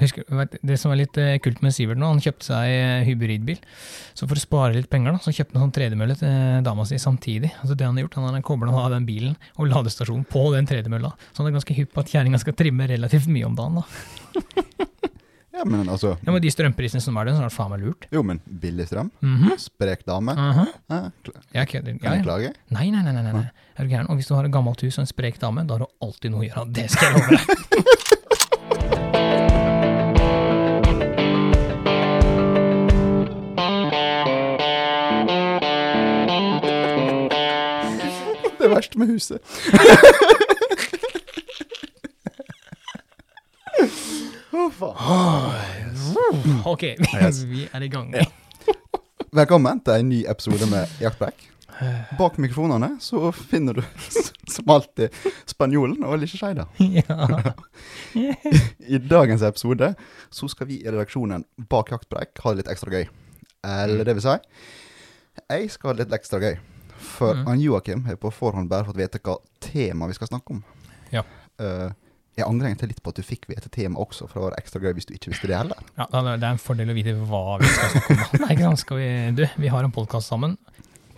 husker, det som er litt eh, kult med Sivert nå, han kjøpte seg eh, hybridbil. Så for å spare litt penger, da, så kjøpte han sånn tredemølle til eh, dama si samtidig. Altså det Han har gjort, han har kobla av den bilen og ladestasjonen på den tredemølla. Så han er ganske hypp på at kjerringa skal trimme relativt mye om dagen. da. Ja, men altså Ja, Med de strømprisene som er der, så er det faen meg lurt. Jo, men billig strøm, Mhm. sprek dame. Ja, Jeg kødder. kan jeg klage? Nei, nei, nei, nei. nei. Er du gæren? Og hvis du har et gammelt hus og en sprek dame, da har du alltid noe å gjøre. Det skal jeg love deg. Det med huset. oh, faen. Ok, Yes. vi er i gang. Velkommen til en ny episode med Jaktback. Bak mikrofonene så finner du som alltid spanjolen og Lisje Skeida. Ja. I dagens episode så skal vi i redaksjonen bak jaktbrekk ha det litt ekstra gøy. Eller det vil si, jeg skal ha det litt ekstra gøy. For Mm. han Joakim har på forhånd bare fått vite hva tema vi skal snakke om. Ja. Uh, jeg angrer egentlig litt på at du fikk vite tema også, for det var ekstra gøy hvis du ikke visste det heller. Ja, det er en fordel å vite hva vi skal snakke om. Nei? Skal vi, du, vi har en podkast sammen.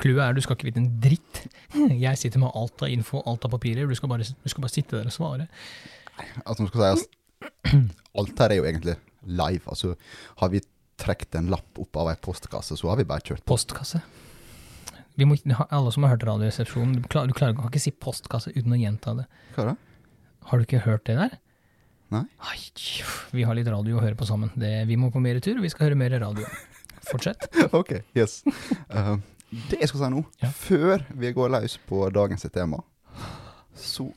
Clouet er du skal ikke vite en dritt. Jeg sitter med alt av info, alt av papirer. Du skal bare, du skal bare sitte der og svare. Altså, nå skal sies, alt her er jo egentlig live. Altså, har vi trukket en lapp opp av ei postkasse, så har vi bare kjørt på. Postkasse. Vi må, alle som har hørt Radioresepsjonen, du klarer, du klarer kan ikke si postkasse uten å gjenta det. Hva da? Har du ikke hørt det der? Nei. Ai, vi har litt radio å høre på sammen. Det, vi må på mer tur, og vi skal høre mer radio. Fortsett. Ok, yes. Uh, det jeg skal si nå, Ja. før vi går løs på dagens tema, så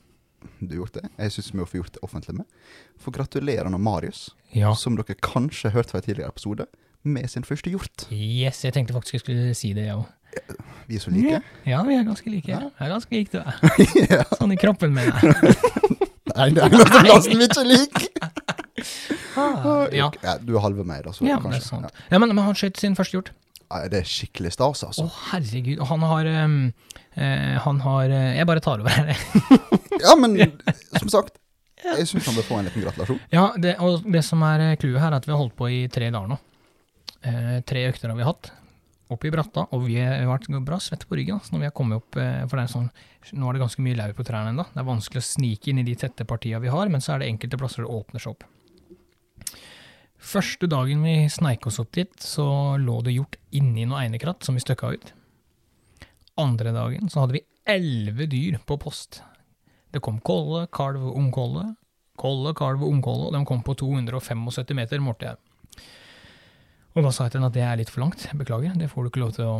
Du har gjort det. Jeg syns vi må få gjort det offentlig med. For gratulerer nå Marius, Ja. som dere kanskje hørte fra en tidligere episode, med sin første hjort. Yes, jeg tenkte faktisk jeg skulle si det, jeg òg. Vi er så like. Ja, vi er ganske like. Ja. Jeg er ganske lik du er. ja. Sånn i kroppen, jeg. Nei, det er ganske ikke liker. Ah, ja. Ja, du er halve meg, da. Så ja, kanskje. er sant. Ja, men, men han skjøt sin første hjort. Ja. Det er skikkelig stas, Å, altså. herregud. Og han har um, uh, Han har uh, Jeg bare tar over her. Ja, men som sagt, jeg syns han bør få en liten gratulasjon. Ja, det, og det som er eh, clouet her, er at vi har holdt på i tre dager nå. Eh, tre økter har vi hatt. Oppe i bratta, og vi har vært bra svette på ryggen. Altså, når vi har kommet opp, eh, for er sånn, Nå er det ganske mye lauv på trærne ennå. Det er vanskelig å snike inn i de tette partiene vi har, men så er det enkelte plasser det åpner seg opp. Første dagen vi sneik oss opp dit, så lå det hjort inni noe einekratt som vi støkka ut. Andre dagen så hadde vi elleve dyr på post. Det kom kolle, kalv ungkolle. Kolle, kalv og ungkolle, og de kom på 275 meter, målte jeg. Og da sa jeg til henne at det er litt for langt. Beklager, det får du ikke lov til å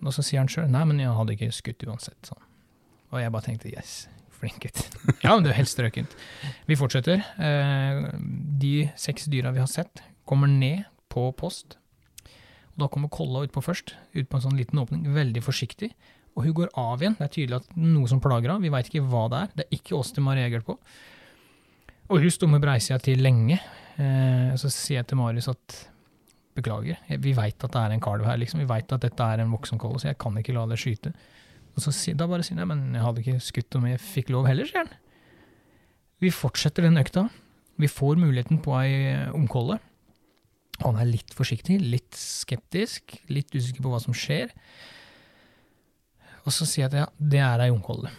Og så sier han sjøl nei, men jeg hadde ikke skutt uansett. Sånn. Og jeg bare tenkte yes, flink gutt. ja, men det er helt strøkent. Vi fortsetter. Eh, de seks dyra vi har sett, kommer ned på post. Og da kommer Kolla utpå først, ut på en sånn liten åpning, veldig forsiktig. Og hun går av igjen. Det er tydelig at noe som plager henne. Vi veit ikke hva det er. Det er ikke oss de har reagert på. Og hun sto med breisida til lenge. Eh, så sier jeg til Marius at beklager, vi veit at det er en kalv her, liksom. Vi veit at dette er en voksen kolle, så jeg kan ikke la det skyte. Og så da bare sier han men jeg hadde ikke skutt om jeg fikk lov heller, sier han. Vi fortsetter den økta. Vi får muligheten på ei ungkolle. Han er litt forsiktig, litt skeptisk, litt usikker på hva som skjer. Og så sier jeg at ja, det er ei ungkolle.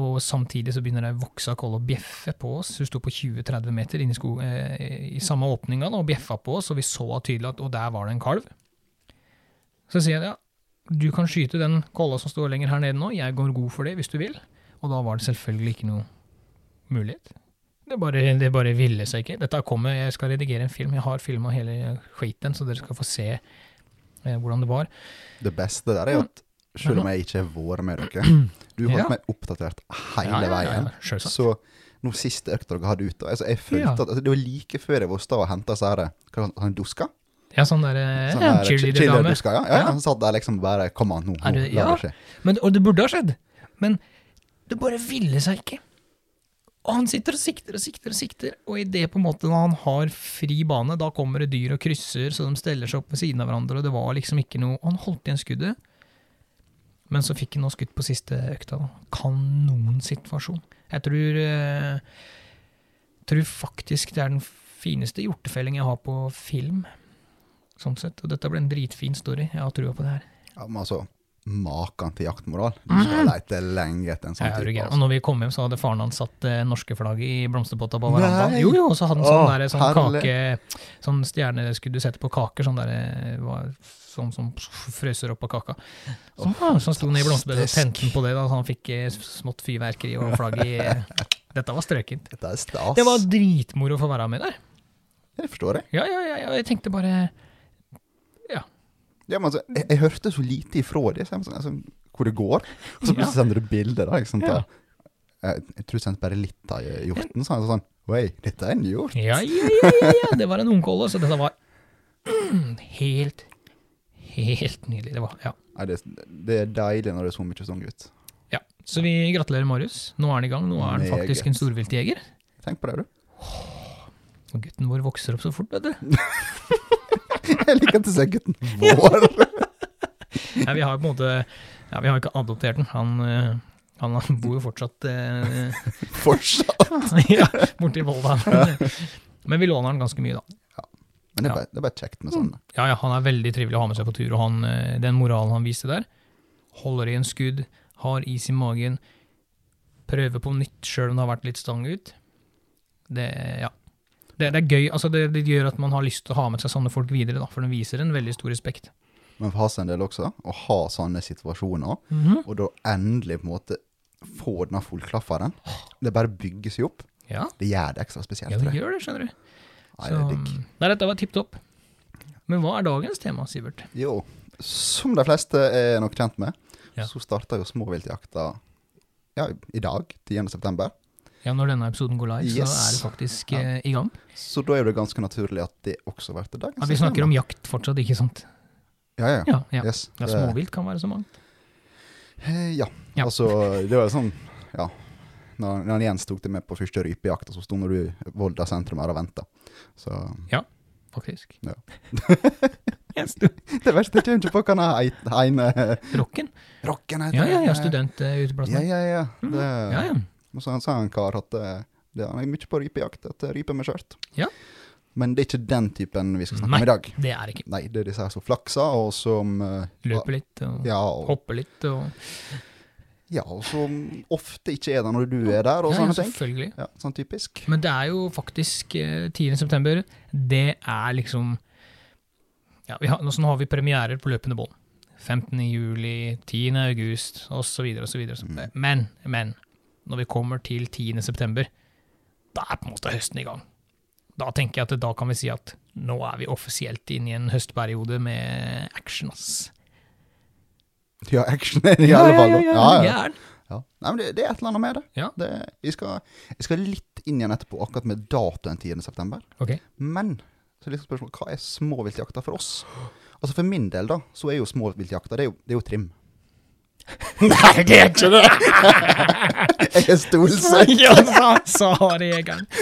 Og samtidig så begynner ei voksa koll å bjeffe på oss. Hun sto på 20-30 meter inne i, sko, eh, i samme åpninga og bjeffa på oss, og vi så tydelig at og der var det en kalv. Så sier jeg ja, du kan skyte den kolla som står lenger her nede nå, jeg går god for det hvis du vil. Og da var det selvfølgelig ikke noe mulighet. Det bare, det bare ville seg ikke. Dette kommer, Jeg skal redigere en film, jeg har filma hele skiten, så dere skal få se eh, hvordan det var. Det beste der er jo at selv om jeg ikke har vært med dere, du har Ja. holdt meg oppdatert hele Ja, ja, ja, veien. ja, selvsagt. Så nå siste økta dere hadde ute altså Jeg følte Ja. at altså, Det var like før jeg var da og henta sånne duska? Ja, sånn der eh, Sånn ja, der cheerleader-dame. cheerleader-duska, ja. ja. Ja. Han satt der liksom bare Kom an, nå. nå ja. det. Men, og det burde ha skjedd, men det bare ville seg ikke. Og han sitter og sikter og sikter og sikter, og i det på en måte når han har fri bane, da kommer det dyr og krysser, så de steller seg opp ved siden av hverandre, og det var liksom ikke noe Han holdt igjen skuddet, men så fikk han nå skutt på siste økta. da. Kanonsituasjon. Jeg tror eh, tror faktisk det er den fineste hjortefelling jeg har på film. Sånn sett. Og dette ble en dritfin story. Jeg har trua på det her. Ja, men altså, maken til jaktmoral. Du skal lete lenge etter en sånn Ja, type. gæren? og Altså. når vi kom hjem, så hadde faren hans satt det norske flagget i blomsterpotta på verandaen. Jo, jo, og så hadde han sånn, der, sånn kake Sånn stjerneskudd du setter på kaker, sånn der eh, Sånn som frøser opp av kaka. Sånn, så han sto ned i blomsterbedet og tente på det, da, så han fikk eh, smått fyrverkeri og flagg i eh, Dette var strøkent. Dette er stas. Det var dritmoro å få være med der. Det forstår jeg. Ja, ja, ja, ja, jeg tenkte bare Ja, men altså, jeg, jeg hørte så lite ifra det, så jeg, altså, hvor det går. Og så plutselig sender du bilder. da, ikke sant? Ja. Jeg, jeg tror jeg sendte bare litt av hjorten. Så sånn Oi, dette er en hjort. Ja, ja, ja, ja, ja. det var en ungkolle, så dette var mm, helt, helt nydelig. Det var, ja. Nei, det, det er deilig når det er så mye sånn gutt. ja. Så vi gratulerer Marius. Nå er han i gang. Nå er han faktisk en storviltjeger. Tenk på det, du. Og gutten vår vokser opp så fort, vet du. Jeg liker at du ser gutten vår. Ja, vi har på en måte ja, Vi har ikke adoptert den. Han, eh, han bor jo fortsatt eh, Fortsatt. ja, borti Volda. Men vi låner han ganske mye, da. Men det er, bare, det er bare kjekt med sånn. Ja, ja, Han er veldig trivelig å ha med seg på tur, og han, eh, den moralen han viste der Holder i en skudd, har is i magen, prøver på nytt sjøl om det har vært litt stang ut. Det, ja. Det, det er gøy. altså det, det gjør at man har lyst til å ha med seg sånne folk videre, da, for den viser en veldig stor respekt. Men for hans en del også, å ha sånne situasjoner, og da endelig på en måte få denne fullklafferen, det bare bygger seg opp. Ja, Det gjør det ekstra spesielt. ja, det gjør det, skjønner du. Nei, det er digg. nei, dette var tipp topp. Men hva er dagens tema, Sivert? Jo, som de fleste er nok kjent med, Ja. så starter jo småviltjakta ja, i dag, 10. Ja, Når denne episoden går live, Yes. så er det faktisk Ja. eh, i gang. Så da er det ganske naturlig at det også blir til dagens Ja, vi snakker om jakt fortsatt, ikke sant? Ja, ja. Ja, ja. Yes. ja Småvilt kan være så mangt. Eh, ja. Ja. Altså, det var jo sånn, ja. Når, når Jens tok det med på første rypejakt, så sto du i Volda sentrum her og venta. Så faktisk. Ja. Det verste jeg kjenner ikke på hva han ene Rocken? Rocken heter Ja, ja, ja, det. studentuteplassen. Ja, ja, ja. Mm. Det, ja, ja. Og så sa en kar at det, det, er mye på rypejakt, at rype med skjørt. Ja. Men det er ikke den typen vi skal snakke Nei. om i dag. Det er ikke. Nei, det er disse her som flakser, og som eh, Løper litt og Ja, og, hopper litt og ja, og som ofte ikke er der når du er der, og Ja, ja, sånne ting. selvfølgelig. Ja, sånn typisk. Men det er jo faktisk eh, 10. september. Det er liksom ja, vi har, Nå har vi premierer på løpende bånd. 15. juli, 10. august osv. osv. Men, men, når vi kommer til 10. september, da er på en måte høsten i gang. Da tenker jeg at da kan vi si at nå er vi offisielt inne i en høstperiode med action, ass. Ja, action er det i alle fall. Ja, ja, Ja, ja. gæren. Ja. Nei, men det, det er et eller annet med det. Ja. det jeg, skal, jeg skal litt inn igjen etterpå, akkurat med datoen 10. september. Ok. Men så er liksom spørsmålet, hva er småviltjakta for oss? Altså For min del, da, så er jo småviltjakta det er jo, det er jo trim. Nei, det er ikke det! Jeg er stolsekk! ja, sa, sa jegeren.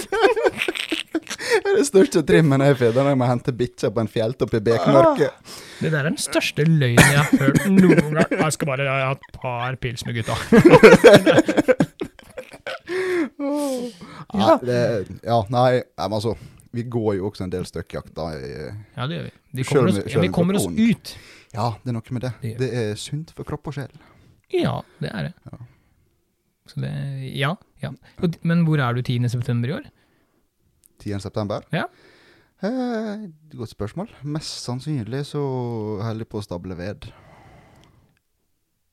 Det største trimmen jeg får, det er når jeg må hente bikkja på en fjelltopp i bekmørket. Det der er den største løgnen jeg har hørt noen gang. Jeg skal bare ha et par pils med gutta. Ja. det, ja, nei, altså Vi går jo også en del støkkjakt, da. Ja, det gjør vi. Vi kommer oss, ja, vi kommer oss er ut. Ja, det er noe med det. Det Det er sunt for kropp og sjel. Ja, det er det. Ja. Så det Ja. ja. Men hvor er du 10. september i år? 10. september? Ja. Eh, godt spørsmål. Mest sannsynlig så holder jeg på å stable ved.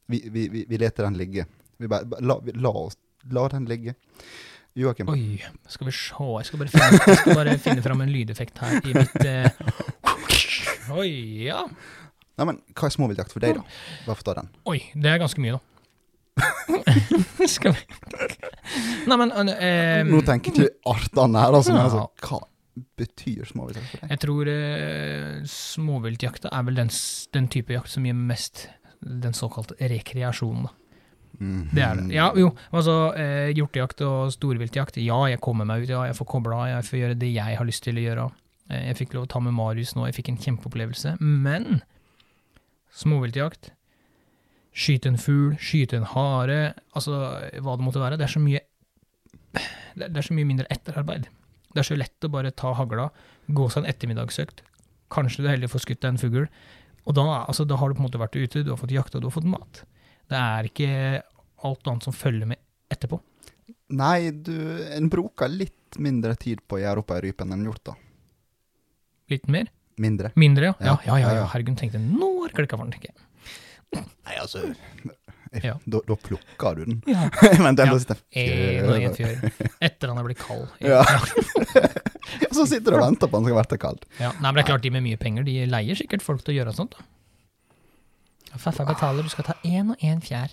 Vi, vi, vi, vi leter den ligge. Vi bare, la, la, oss, la den ligge. Joakim, Oi, skal vi se Jeg skal bare finne, jeg skal bare finne fram en lydeffekt her i mitt eh, Oi, ja. Nei, men, hva er småviltjakt for deg, da? Bare få ta den. Oi, det er ganske mye, da. skal vi Nei, men eh, Nå tenker du artene her, altså, men Ja. altså, hva betyr småviltjakt for deg? Jeg tror eh, småviltjakta er vel den, den type jakt som gir mest den såkalte rekreasjonen, da. Mhm. Det er det. Ja, jo, altså eh, hjortejakt og storviltjakt. Ja, jeg kommer meg ut, ja, jeg får kobla av, jeg får gjøre det jeg har lyst til å gjøre. Eh, jeg fikk lov å ta med Marius nå, jeg fikk en kjempeopplevelse. Men småviltjakt, skyte en fugl, skyte en hare, altså hva det måtte være, det er så mye det er- så mye mindre etterarbeid. Det er så lett å bare ta hagla, gå seg en ettermiddagsøkt. Kanskje du er heldig får skutt deg en fugl. Og da, altså, da har du på en måte vært ute, du har fått jakta, du har fått mat. Det er ikke alt annet som følger med etterpå. Nei, du, en bruker litt mindre tid på å gjøre opp ei rype enn en hjort, da. Litt mer? Mindre. Mindre, ja. Ja, Ja, ja, ja. Herregud, tenkte nå har klikka for den, tenker jeg. Nei, altså Ja. da, da plukker du den. Ja. Men den Ja. sitter En og en fjør. Etter han er blitt kald. Ja. Så sitter du og venter på han skal være kald. Ja, nei, men det er klart De med mye penger de leier sikkert folk til å gjøre sånt. Faffa betaler, du skal ta én og én fjær.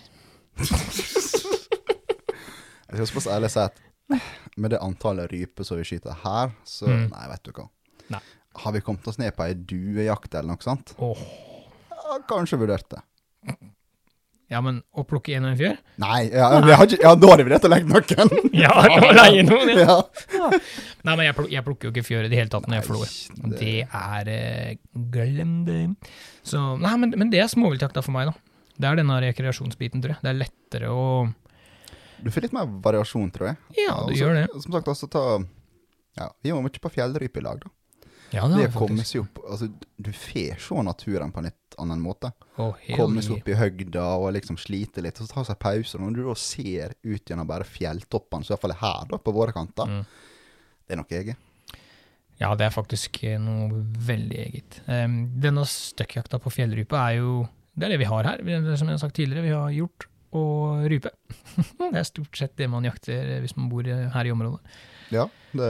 Jeg skal spørre ærlig si at med det antallet ryper som vi skyter her, så Mm. Nei, vet du hva. Nei. Har vi kommet oss ned på ei duejakt eller noe sånt? Åh. Ja, kanskje vurdert det. Ja, men å plukke én og en fjør? Nei, ja, Nei. har ikke, ja da har vi vurdert å legge noen. Ja, å leie noen, ja. ja. Nei, men jeg, pluk jeg plukker jo ikke fjør i det hele tatt når jeg flår. Det... Det er eh, Glem det. Så, nei, men, men det er småviltjakta for meg, da. Det er denne rekreasjonsbiten, tror jeg. Det er lettere å Du får litt mer variasjon, tror jeg. Ja, du også, gjør det. Som sagt, også ta Ja, vi må ikke på fjellrype i lag, da. Ja, Det det å komme seg opp Altså, du får se naturen på en litt annen måte. Oh, seg opp i høgda og liksom slite litt, og så tar seg pauser. Når du da ser ut gjennom bare fjelltoppene, så i hvert fall er her, da, på våre kanter, Mm. det er noe eget. Ja, det er faktisk eh, noe veldig eget. Um, denne støkkjakta på fjellrype er jo Det er det vi har her. Er som jeg har sagt tidligere, vi har hjort og rype. det er stort sett det man jakter hvis man bor eh, her i området. Ja, det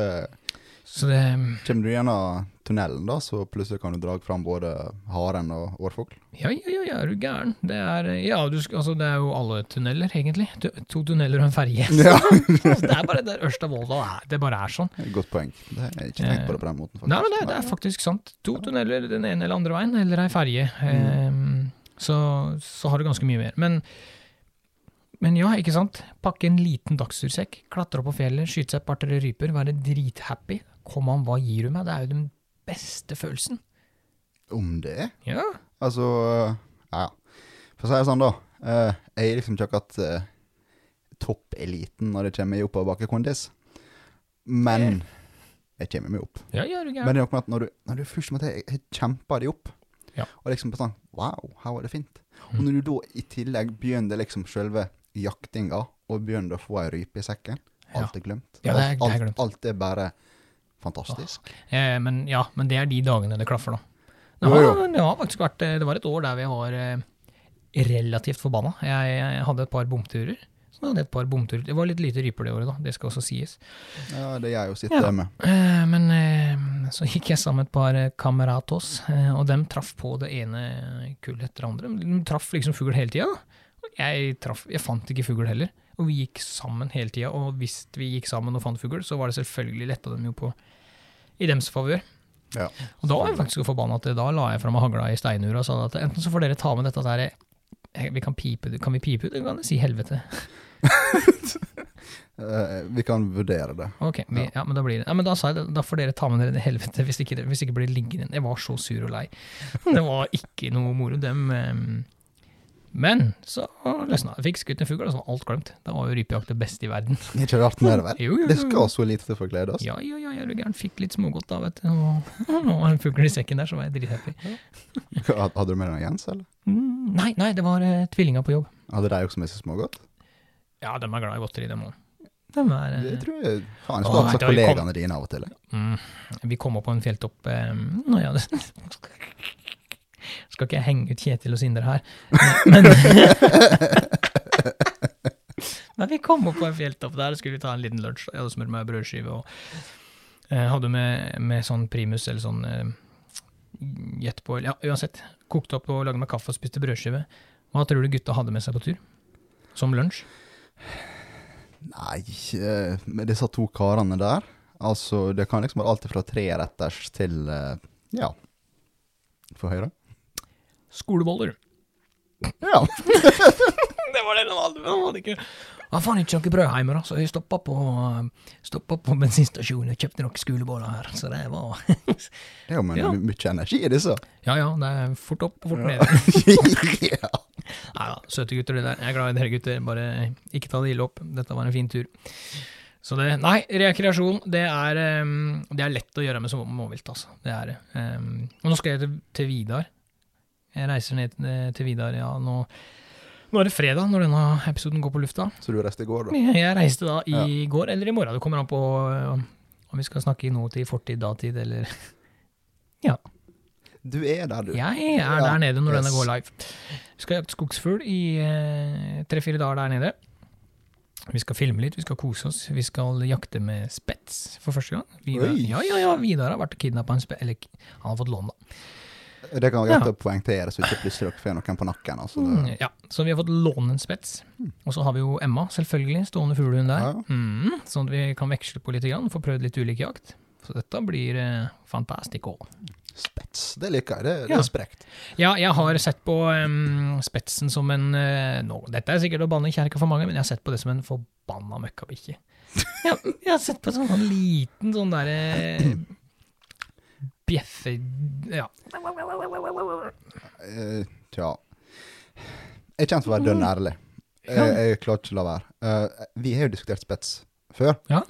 Så det Kommer du gjennom tunnelen, da, så plutselig kan du dra fram både haren og årfugl. Ja, ja, ja, ja, er du gæren? Det er, eh, ja, du, altså, det er jo alle tunneler, egentlig. To, to tunneler og en ferge. Ja, det er bare der Ørsta-Volda er. Det bare er sånn. godt poeng. Det er ikke tenkt på det på den måten, faktisk. Nei, men det, det er faktisk sant. To tunneler den ene eller andre veien, eller ei ferge. Mm. så, så har du ganske mye mer. Men, men ja, ikke sant. Pakke en liten dagstursekk, klatre opp på fjellet, skyte seg et par-tre ryper, være drithappy. Kom an, hva gir du meg? Det er jo den beste følelsen. Om det? Ja. Altså Ja. For å si det sånn, da. eh, jeg er liksom ikke akkurat uh, toppeliten når det kommer i oppoverbakkekondis. Men jeg kommer meg opp. Ja, ja, du Men det er nok med at når du, når du først måtte jeg kjempa deg opp, Ja. og liksom bare sånn Wow, her var det fint. Og Mm. når du da i tillegg begynner liksom selve jaktinga, og begynner å få ei rype i sekken, alt er glemt. Ja, det er- alt, alt, alt er bare fantastisk. Eh, men ja, men det er de dagene det klaffer, da. Det har, jo. det har faktisk vært eh, Det var et år der vi var eh, relativt forbanna. Jeg, jeg hadde et par bomturer. Så jeg hadde et par bomturer. Det var litt lite ryper det året, da. Det skal også sies. Ja, det jeg jo sitt, Ja. med. Eh, men eh, så gikk jeg sammen med et par kameratos, og dem traff på det ene kullet etter det andre. De traff liksom fugl hele tida. Jeg, traff- jeg fant ikke fugl heller. Og vi gikk sammen hele tida, og hvis vi gikk sammen og fant fugl, så var det selvfølgelig letta dem jo på i dems favør. Ja. Og da var jeg faktisk forbanna at da la jeg fra meg hagla i steinura og sa at enten så får dere ta med dette der eh, vi kan, pipe, kan vi pipe ut, eller kan vi si helvete? Eh, vi kan vurdere det. Ok, vi, ja. men da blir det. Ja, men da sa jeg da får dere ta med dere det helvete, hvis ikke, det- hvis ikke blir liggende. Jeg var så sur og lei. Det var ikke noe moro, dem. Men så løsna det. Fikk skutt en fugl, og så var alt glemt. Da var jo rypejakt det beste i verden. Det er ikke rart med det, vel? Jo, jo, Det skal så lite til for å glede oss. Ja, ja, ja, jeg er gæren. Fikk litt smågodt da, vet du. Og, nå var det en fugl i sekken der, så var jeg drithappy. Had- Hadde du med deg Jens, eller? Mm, nei, nei, det var eh, tvillinger på jobb. Hadde de også med seg smågodt? Ja, de er glad i godteri, dem òg. De er eh, Det tror jeg faen hatt da kom- kollegaene dine av og til. Mm. Vi kom opp på en fjelltopp eh, Nå ja, det Skal ikke jeg henge ut Kjetil og Sindre her, men Men vi kom opp på en fjelltopp der, skulle vi ta en liten lunsj. Jeg hadde smurt meg brødskive og eh, hadde med, med sånn primus eller sånn eh, på Ja, uansett. Kokte opp og lagde meg kaffe og spiste brødskive. Hva tror du gutta hadde med seg på tur? Som lunsj? Nei, med disse to karene der Altså, det kan liksom være alt fra treretters til eh, Ja. Få høre. Skoleboller. Ja. det var det de hadde. Han hadde ikke Han faen, ikke noe brød hjemme, da, så jeg stoppa på, stoppa på bensinstasjonen og kjøpte noen skoleboller her. Så det var Det er jo Ja. mye energi i disse. Ja ja, det er fort opp og fort ned. ja. Nei da, søte gutter det der. Jeg er glad i dere gutter, bare ikke ta det ille opp. Dette var en fin tur. Så det, nei, rekreasjon, det er, um, det er lett å gjøre med småvilt, altså. Det er det. Um, og nå skal jeg til, til Vidar. Jeg reiser ned til- til Vidar, ja, nå, nå er det fredag når denne episoden går på lufta. Så du reiste i går, da? Jeg reiste da i går, eller i morgen. Det kommer an på øh, om vi skal snakke i nåtid, fortid, datid, eller Ja. Du er der, du. Jeg er Ja, der nede når yes. denne går live. Vi skal jakte skogsfugl i eh, tre-fire dager der nede. Vi skal filme litt, vi skal kose oss. Vi skal jakte med spets for første gang. Vidar, ja, ja, ja, Vidar har vært og kidnappa en spets Eller han har fått lån, da. Det kan være greit å poengtere, så ikke plutselig dere får noen på nakken. Altså, Mm, ja, Så vi har fått låne en spets. Og så har vi jo Emma, selvfølgelig, stående fuglehund der. Ja. Mm, sånn at vi kan veksle på litt, grann, få prøvd litt ulik jakt. Så dette blir eh, fantastico. spets, det liker jeg. Det, det Ja. er sprekt. Ja, jeg har sett på um, spetsen som en uh, nå, Dette er sikkert å banne kjerka for mange, men jeg har sett på det som en forbanna møkkabikkje. jeg, jeg har sett på en sånn, sånn liten sånn derre Bjeffe... Ja. Eh, tja. Jeg kommer til å være dønn ærlig. Jeg, Ja. jeg klarer ikke å la være. Eh, vi har jo diskutert spets før, Ja.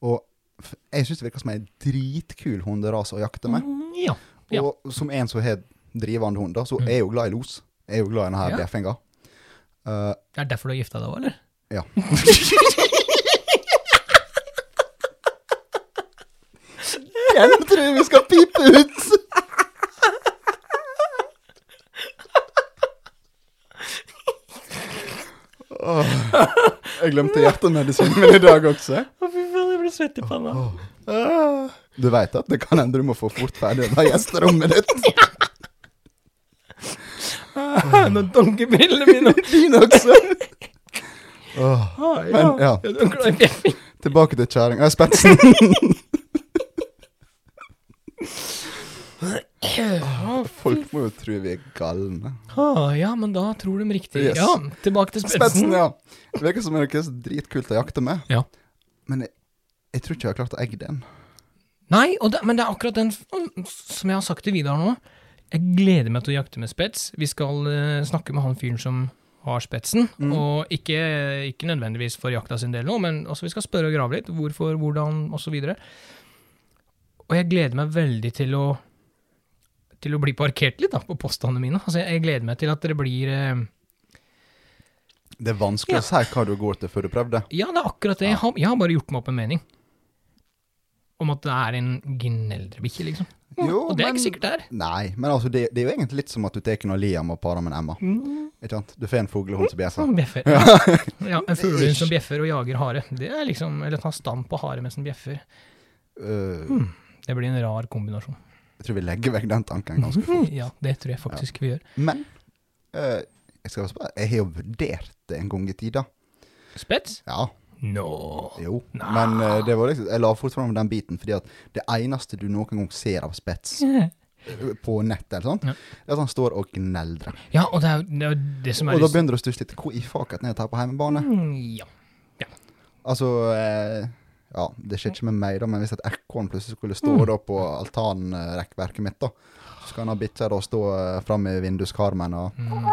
og f- jeg syns det virker som en dritkul hunderase å jakte med. Mm, ja. Ja. Og som en som har drivende hund, da, så er jeg jo glad i los. Jeg er jo glad i denne her Ja. bjeffinga. Eh, Det er derfor du har gifta deg òg, eller? ja. Hvem tror du vi skal pipe ut? Åh, jeg glemte hjertemedisinen min i dag også. Å, fy faen, jeg blir svett i panna. Ah. Du veit at det kan hende du må få fort ferdig det gjesterommet ditt. Nå dunker brillene mine. Dine også. Åh, Ah, ja. Men, ja. Du er glad i tilbake til kjerringa. Spetsen. Ah, Folk må jo tro vi er galne. ah, ja, men da tror de riktig. Yes. Ja, tilbake til spetsen. Spetsen, ja. Det virker som er så dritkult å jakte med. Ja. Men jeg, jeg tror ikke jeg har klart å egge den. Nei, det, men det er akkurat den som jeg har sagt til Vidar nå. Jeg gleder meg til å jakte med spets. Vi skal uh, snakke med han fyren som har spetsen. Mm. Og ikke, ikke nødvendigvis for jakta sin del nå, men også vi skal spørre og grave litt. Hvorfor, hvordan, osv. Og, og jeg gleder meg veldig til å til å bli parkert litt da, på påstandene mine. Altså, jeg gleder meg til at det blir eh, Det er vanskelig å si hva du går til før du prøvde. Ja, det er akkurat det. Jeg har, jeg har bare gjort meg opp en mening. Om at det er en gneldrebikkje, liksom. Jo, og det er men- ikke sikkert det er. Nei, men altså, det, det er jo egentlig litt som at du tar noe Liam og parer med en Emma. Ikke sant? Du får en fuglehund som bjeffer. Som bjeffer. Ja. ja, en fuglehund som bjeffer og jager hare. Det er liksom, Eller tar stand på hare mens den bjeffer. Øh, Det blir en rar kombinasjon. jeg tror vi legger vekk den tanken ganske fort. Ja, det tror jeg faktisk vi gjør. Men uh, jeg skal spørre, jeg har jo vurdert det en gang i tida. Spets? Ja, No. jo. nah. Men uh, det var liksom, jeg la fort fram den biten, fordi at det eneste du noen gang ser av spets på nettet, eller sånt, Ja. at han står og gneldrer. Ja, og det er det, er det som er Og da begynner du å stusse litt. Hvor i faket er dette på hjemmebane? Mm, Ja. Altså eh, Ja, det skjer ikke med meg, da, men hvis et ekorn plutselig skulle stå Mm. da på altanrekkverket mitt, da, så skal han ha bikkja stå eh, fram i vinduskarmen og Mm.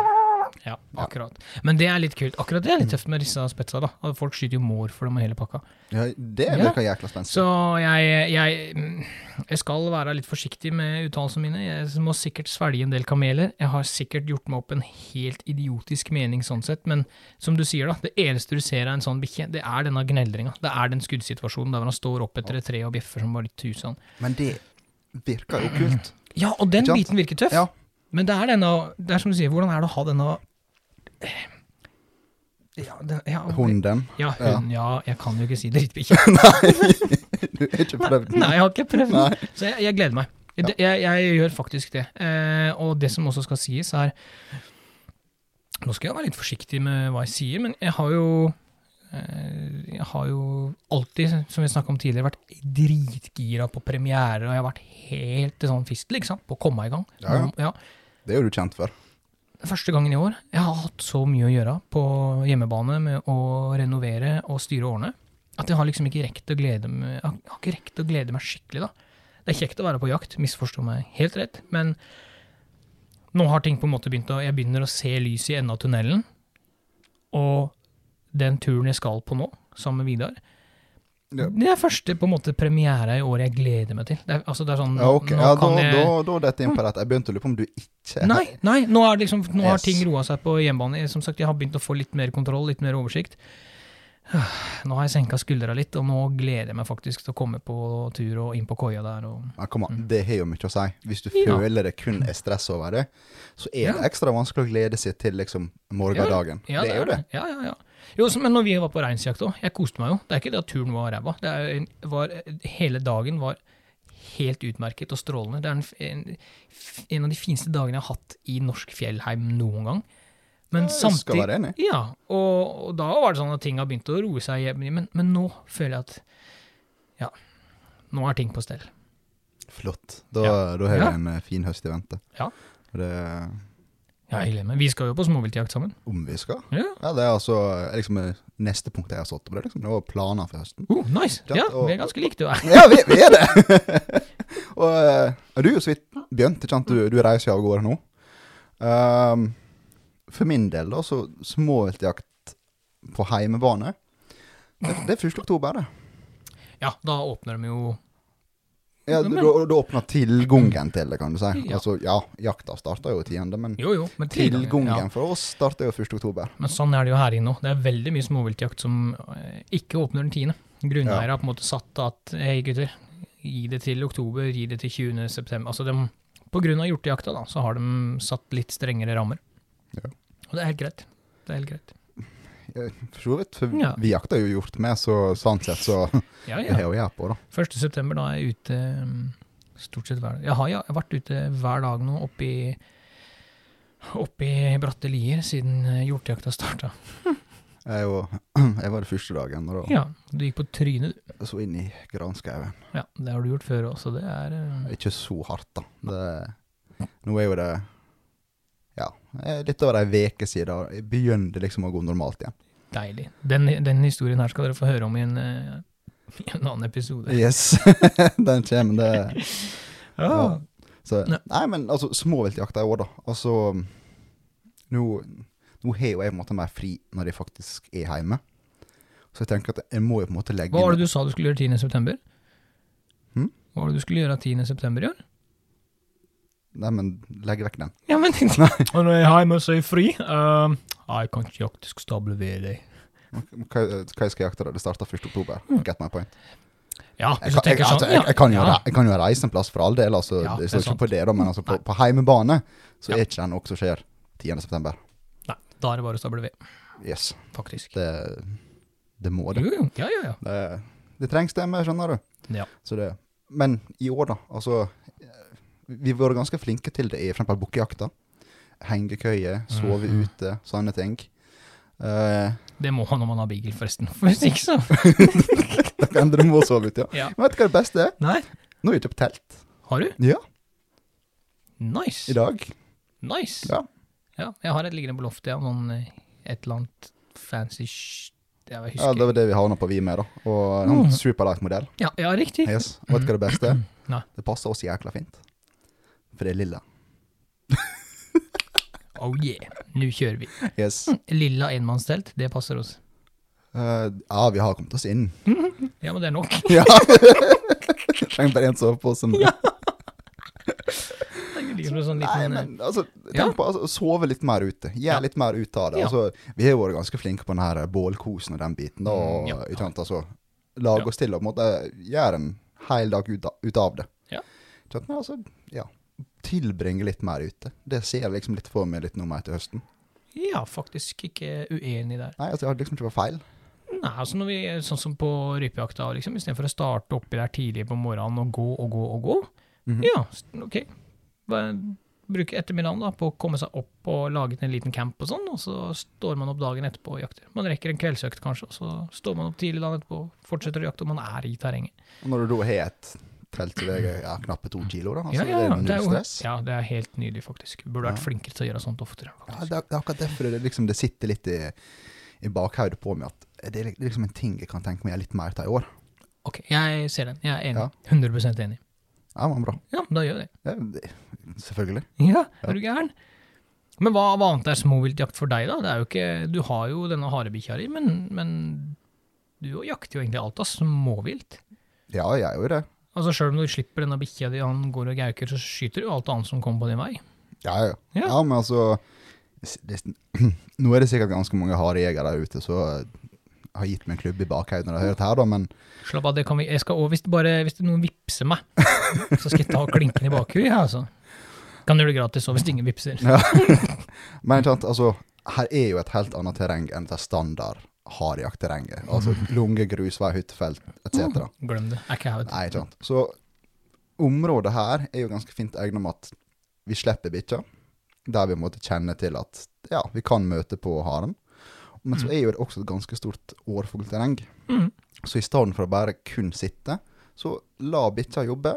Ja, akkurat. Men det er litt kult. Akkurat det er litt tøft med disse spetsa, da. Folk skyter jo mår for dem og hele pakka. Ja, det virker jækla spenstig. Så jeg, jeg, mm, jeg skal være litt forsiktig med uttalelsene mine. Jeg må sikkert svelge en del kameler. Jeg har sikkert gjort meg opp en helt idiotisk mening sånn sett, men som du sier, da, det eneste du ser av en sånn bikkje, det er denne gneldringa. Det er den skuddsituasjonen der han står opp etter et tre og bjeffer som bare litt tusen. Men det virker jo kult. Ja, og den biten virker tøff. Ja. Men det er denne Det er som du sier, hvordan er det å ha denne ja, den, ja, Hunden. Ja, hun, ja, jeg kan jo ikke si drittbikkje. Du har ikke prøvd den? Nei, jeg har ikke prøvd den. Så jeg, jeg gleder meg. Jeg, jeg, jeg gjør faktisk det. Eh, og det som også skal sies, er Nå skal jeg være litt forsiktig med hva jeg sier, men jeg har jo eh, Jeg har jo alltid, som vi snakka om tidligere, vært dritgira på premierer, og jeg har vært helt sånn fistel, ikke sant, på å komme i gang. Ja, ja. Det er jo du kjent for. Første gangen i år. Jeg har hatt så mye å gjøre på hjemmebane med å renovere og styre årene, at jeg har liksom ikke rekt å glede meg, jeg har ikke rekt å glede meg skikkelig, da. Det er kjekt å være på jakt, misforstå meg helt rett, men nå har ting på en måte begynt å Jeg begynner å se lys i enden av tunnelen, og den turen jeg skal på nå, sammen med Vidar, Ja. Det er første på en måte premiere i år jeg gleder meg til. Det er, altså, det er sånn, Ja, ok. Ja, da, jeg- da, da detter jeg inn på dette. Jeg begynte å lure på om du ikke Nei, nei nå, liksom, nå har Yes. ting roa seg på hjemmebane. Som sagt, Jeg har begynt å få litt mer kontroll, litt mer oversikt. Nå har jeg senka skuldra litt, og nå gleder jeg meg faktisk til å komme på tur og inn på koia der. Og, Ja, kom an, det har jo mye å si. Hvis du Ja. føler det kun er stress over det, så er det ekstra vanskelig å glede seg til liksom morgendagen. ja, det er jo det. Ja, ja, ja. Jo, men når vi var på reinsjakt òg, jeg koste meg jo. Det er ikke det at turen var ræva. Det hele dagen var helt utmerket og strålende. Det er en, en, en av de fineste dagene jeg har hatt i norsk fjellheim noen gang. Men Jeg skal være enig. Ja, og, og da var det sånn at ting har begynt å roe seg men, men nå føler jeg at ja, nå er ting på stell. Flott. Da, Ja. da har Ja. en eh, fin høst i vente. Ja. Det, Ja, jeg gleder meg. Vi skal jo på småviltjakt sammen. om vi skal. Ja. Ja, det er altså liksom eh, neste punkt jeg har satt opp. det. liksom. Det var planer for høsten. Oh, nice! Ja, Ja, og- vi er ganske like, du er. Ja, vi, vi er det! og uh, du jo så vidt begynt. Du, du reiser av gårde nå. Ehm, for min del, da, så småviltjakt på heimebane, det, det er 1. oktober, det. Ja, da åpner de jo Ja, da, da åpner tilgangen til det, kan du si. Ja. Altså, ja, jakta starta jo 10., men Jo, jo, men tilgangen, ja. for oss starter jo 1. oktober. Men sånn er det jo her inne òg. Det er veldig mye småviltjakt som eh, ikke åpner den tiende. Grunneiere har på en måte satt at hei, gutter, gi det til oktober, gi det til 20. september. Altså de, på grunn av hjortejakta, da, så har de satt litt strengere rammer. Ja. Og det er helt greit. Det er helt greit. For så vidt, for Ja. vi jakter jo hjort med, så sånn sett så Ja, det er jo jeg på, da. 1. september, da er jeg ute mm, stort sett hver dag. Jeg har ja, jeg har vært ute hver dag nå oppi Oppi bratte lier siden eh, hjortejakta starta. Jeg, var- jeg var det første dagen, da Ja, du gikk på trynet, du. så inn i granskauen. Ja, det har du gjort før òg, så det er eh, Ikke så hardt, da. Det, nå er jo det Ja, litt over ei uke siden. begynner det liksom å gå normalt igjen. deilig. Den, den historien her skal dere få høre om i en, eh, i en annen episode. Yes, den kommer, det Ja. ja. Så, Nei, men altså, småviltjakta i år, da. Altså Nå, nå har jo jeg på en måte mer fri når jeg faktisk er hjemme. Så jeg tenker at jeg må jo på en måte legge Hva var det du sa du skulle gjøre 10. september? Hm? Hva var det du skulle gjøre 10. september i år? Nei, men legg vekk den. Ja, men Og når jeg er hjemme, så er jeg fri. Um, jeg kan ikke jakte, stable ved deg. Hva, hva jeg skal jakte, da? Det starter 1. oktober. Get my point. Ja, Jeg hvis du kan, jeg, tenker altså, sånn. jeg, jeg, kan jo, ja. jeg kan jo reise en plass for all del, altså, Ja, det står ikke på det, da, men altså, på, på heimebane så Ja. er ikke det noe som skjer 10. september. Nei, da er det bare å stable ved, Yes. faktisk. Det, det må det. Jo, jo. Ja, ja, ja. det. Det trengs det med, skjønner du. Ja. Så det. Men i år, da. Altså, eh, vi har vært ganske flinke til det i f.eks. bukkejakta. Hengekøye, sove mm. ute, sånne ting. Uh, Det må man når man har beagle, forresten. For hvis ikke, så da kan dere må sove ute, ja. Ja. Men vet du hva det beste er? Nei. Nå har jeg kjøpt telt. Har du? Ja, Nice. i dag. Nice. Ja. Ja, jeg har et liggende på loftet, ja. Noen, eh, et eller annet fancy Det Jeg Ja, det var det vi havna på vi med, da. Og en mm. Superlight-modell. Ja, ja, riktig. Yes. Vet du hva det beste er? Det passer oss jækla fint. For det er lilla. Oh yeah, nå kjører vi. Yes. Lilla enmannstelt, det passer oss. Uh, ja, vi har kommet oss inn. Ja, men det er nok. Ja. Trenger bare én sovepose. ligger sånn Nei, men altså, tenk Ja. på altså, sove litt mer ute. Gjør Ja. litt mer ut av det. Altså, vi har vært ganske flinke på den her bålkosen og den biten. Da, og, Mm, ja. ikke sant, altså, Lage Ja. oss til og på en måte gjøre en hel dag ut, av- ut av det. Ja. Men altså, ja, tilbringe litt mer ute. Det ser jeg liksom litt for meg litt nå mer til høsten. Ja, faktisk ikke uenig der. Nei, altså, jeg har liksom ikke vært feil. Nei, altså når vi, sånn som på rypejakta, liksom, istedenfor å starte oppi der tidlig på morgenen og gå og gå og gå, Mhm. ja, ok. Bruke ettermiddagen da, på å komme seg opp og lage en liten camp og sånn, og så står man opp dagen etterpå og jakter. Man rekker en kveldsøkt kanskje, og så står man opp tidlig dagen etterpå og fortsetter å jakte, og man er i terrenget. Og når du da har et veier ja, knappe to kilo, da, altså, ja, ja, det er null stress. Det er, ja, det er helt nydelig, faktisk. Burde vært flinkere til å gjøre sånt oftere. Ja, det, er, det er akkurat derfor det, liksom, det sitter litt i, i bakhodet på meg at det er liksom en ting jeg kan tenke meg litt mer til i år. Ok, jeg ser den. Jeg er enig. Ja. 100 enig. Ja, men bra. Ja, da gjør jeg det. Ja, det, selvfølgelig. Ja, er du gæren? Men hva, hva annet er småviltjakt for deg, da? Det er jo ikke, du har jo denne harebikkja di, men, men du jakter jo egentlig alt av småvilt. Ja, jeg gjør det. Altså Sjøl om du slipper denne bikkja di, han går og gauker, så skyter du alt annet som kommer på din vei. Ja, ja. Ja. ja men altså det, Nå er det sikkert ganske mange harejegere der ute som har gitt meg en klubb i bakhodet når de har hørt her, da, men Slapp av, det kan vi jeg skal, også, hvis, hvis noen vippser meg, så skal jeg ta klinken i bakhuet. jeg, altså. Kan gjøre det gratis òg, hvis ingen vippser. Men ikke sant, altså, her er jo et helt annet terreng enn det standard harejaktterrenget. Altså lunge, grusvei, hyttefelt etc. Glem det. Er ikke jeg. Nei, ikke sant. Så området her er jo ganske fint egnet med at vi slipper bikkja, der vi måtte kjenne til at ja, vi kan møte på haren. Men så er jo det også et ganske stort årfuglterreng. Mm. Så i stedet for å bare kun sitte, så la bikkja jobbe,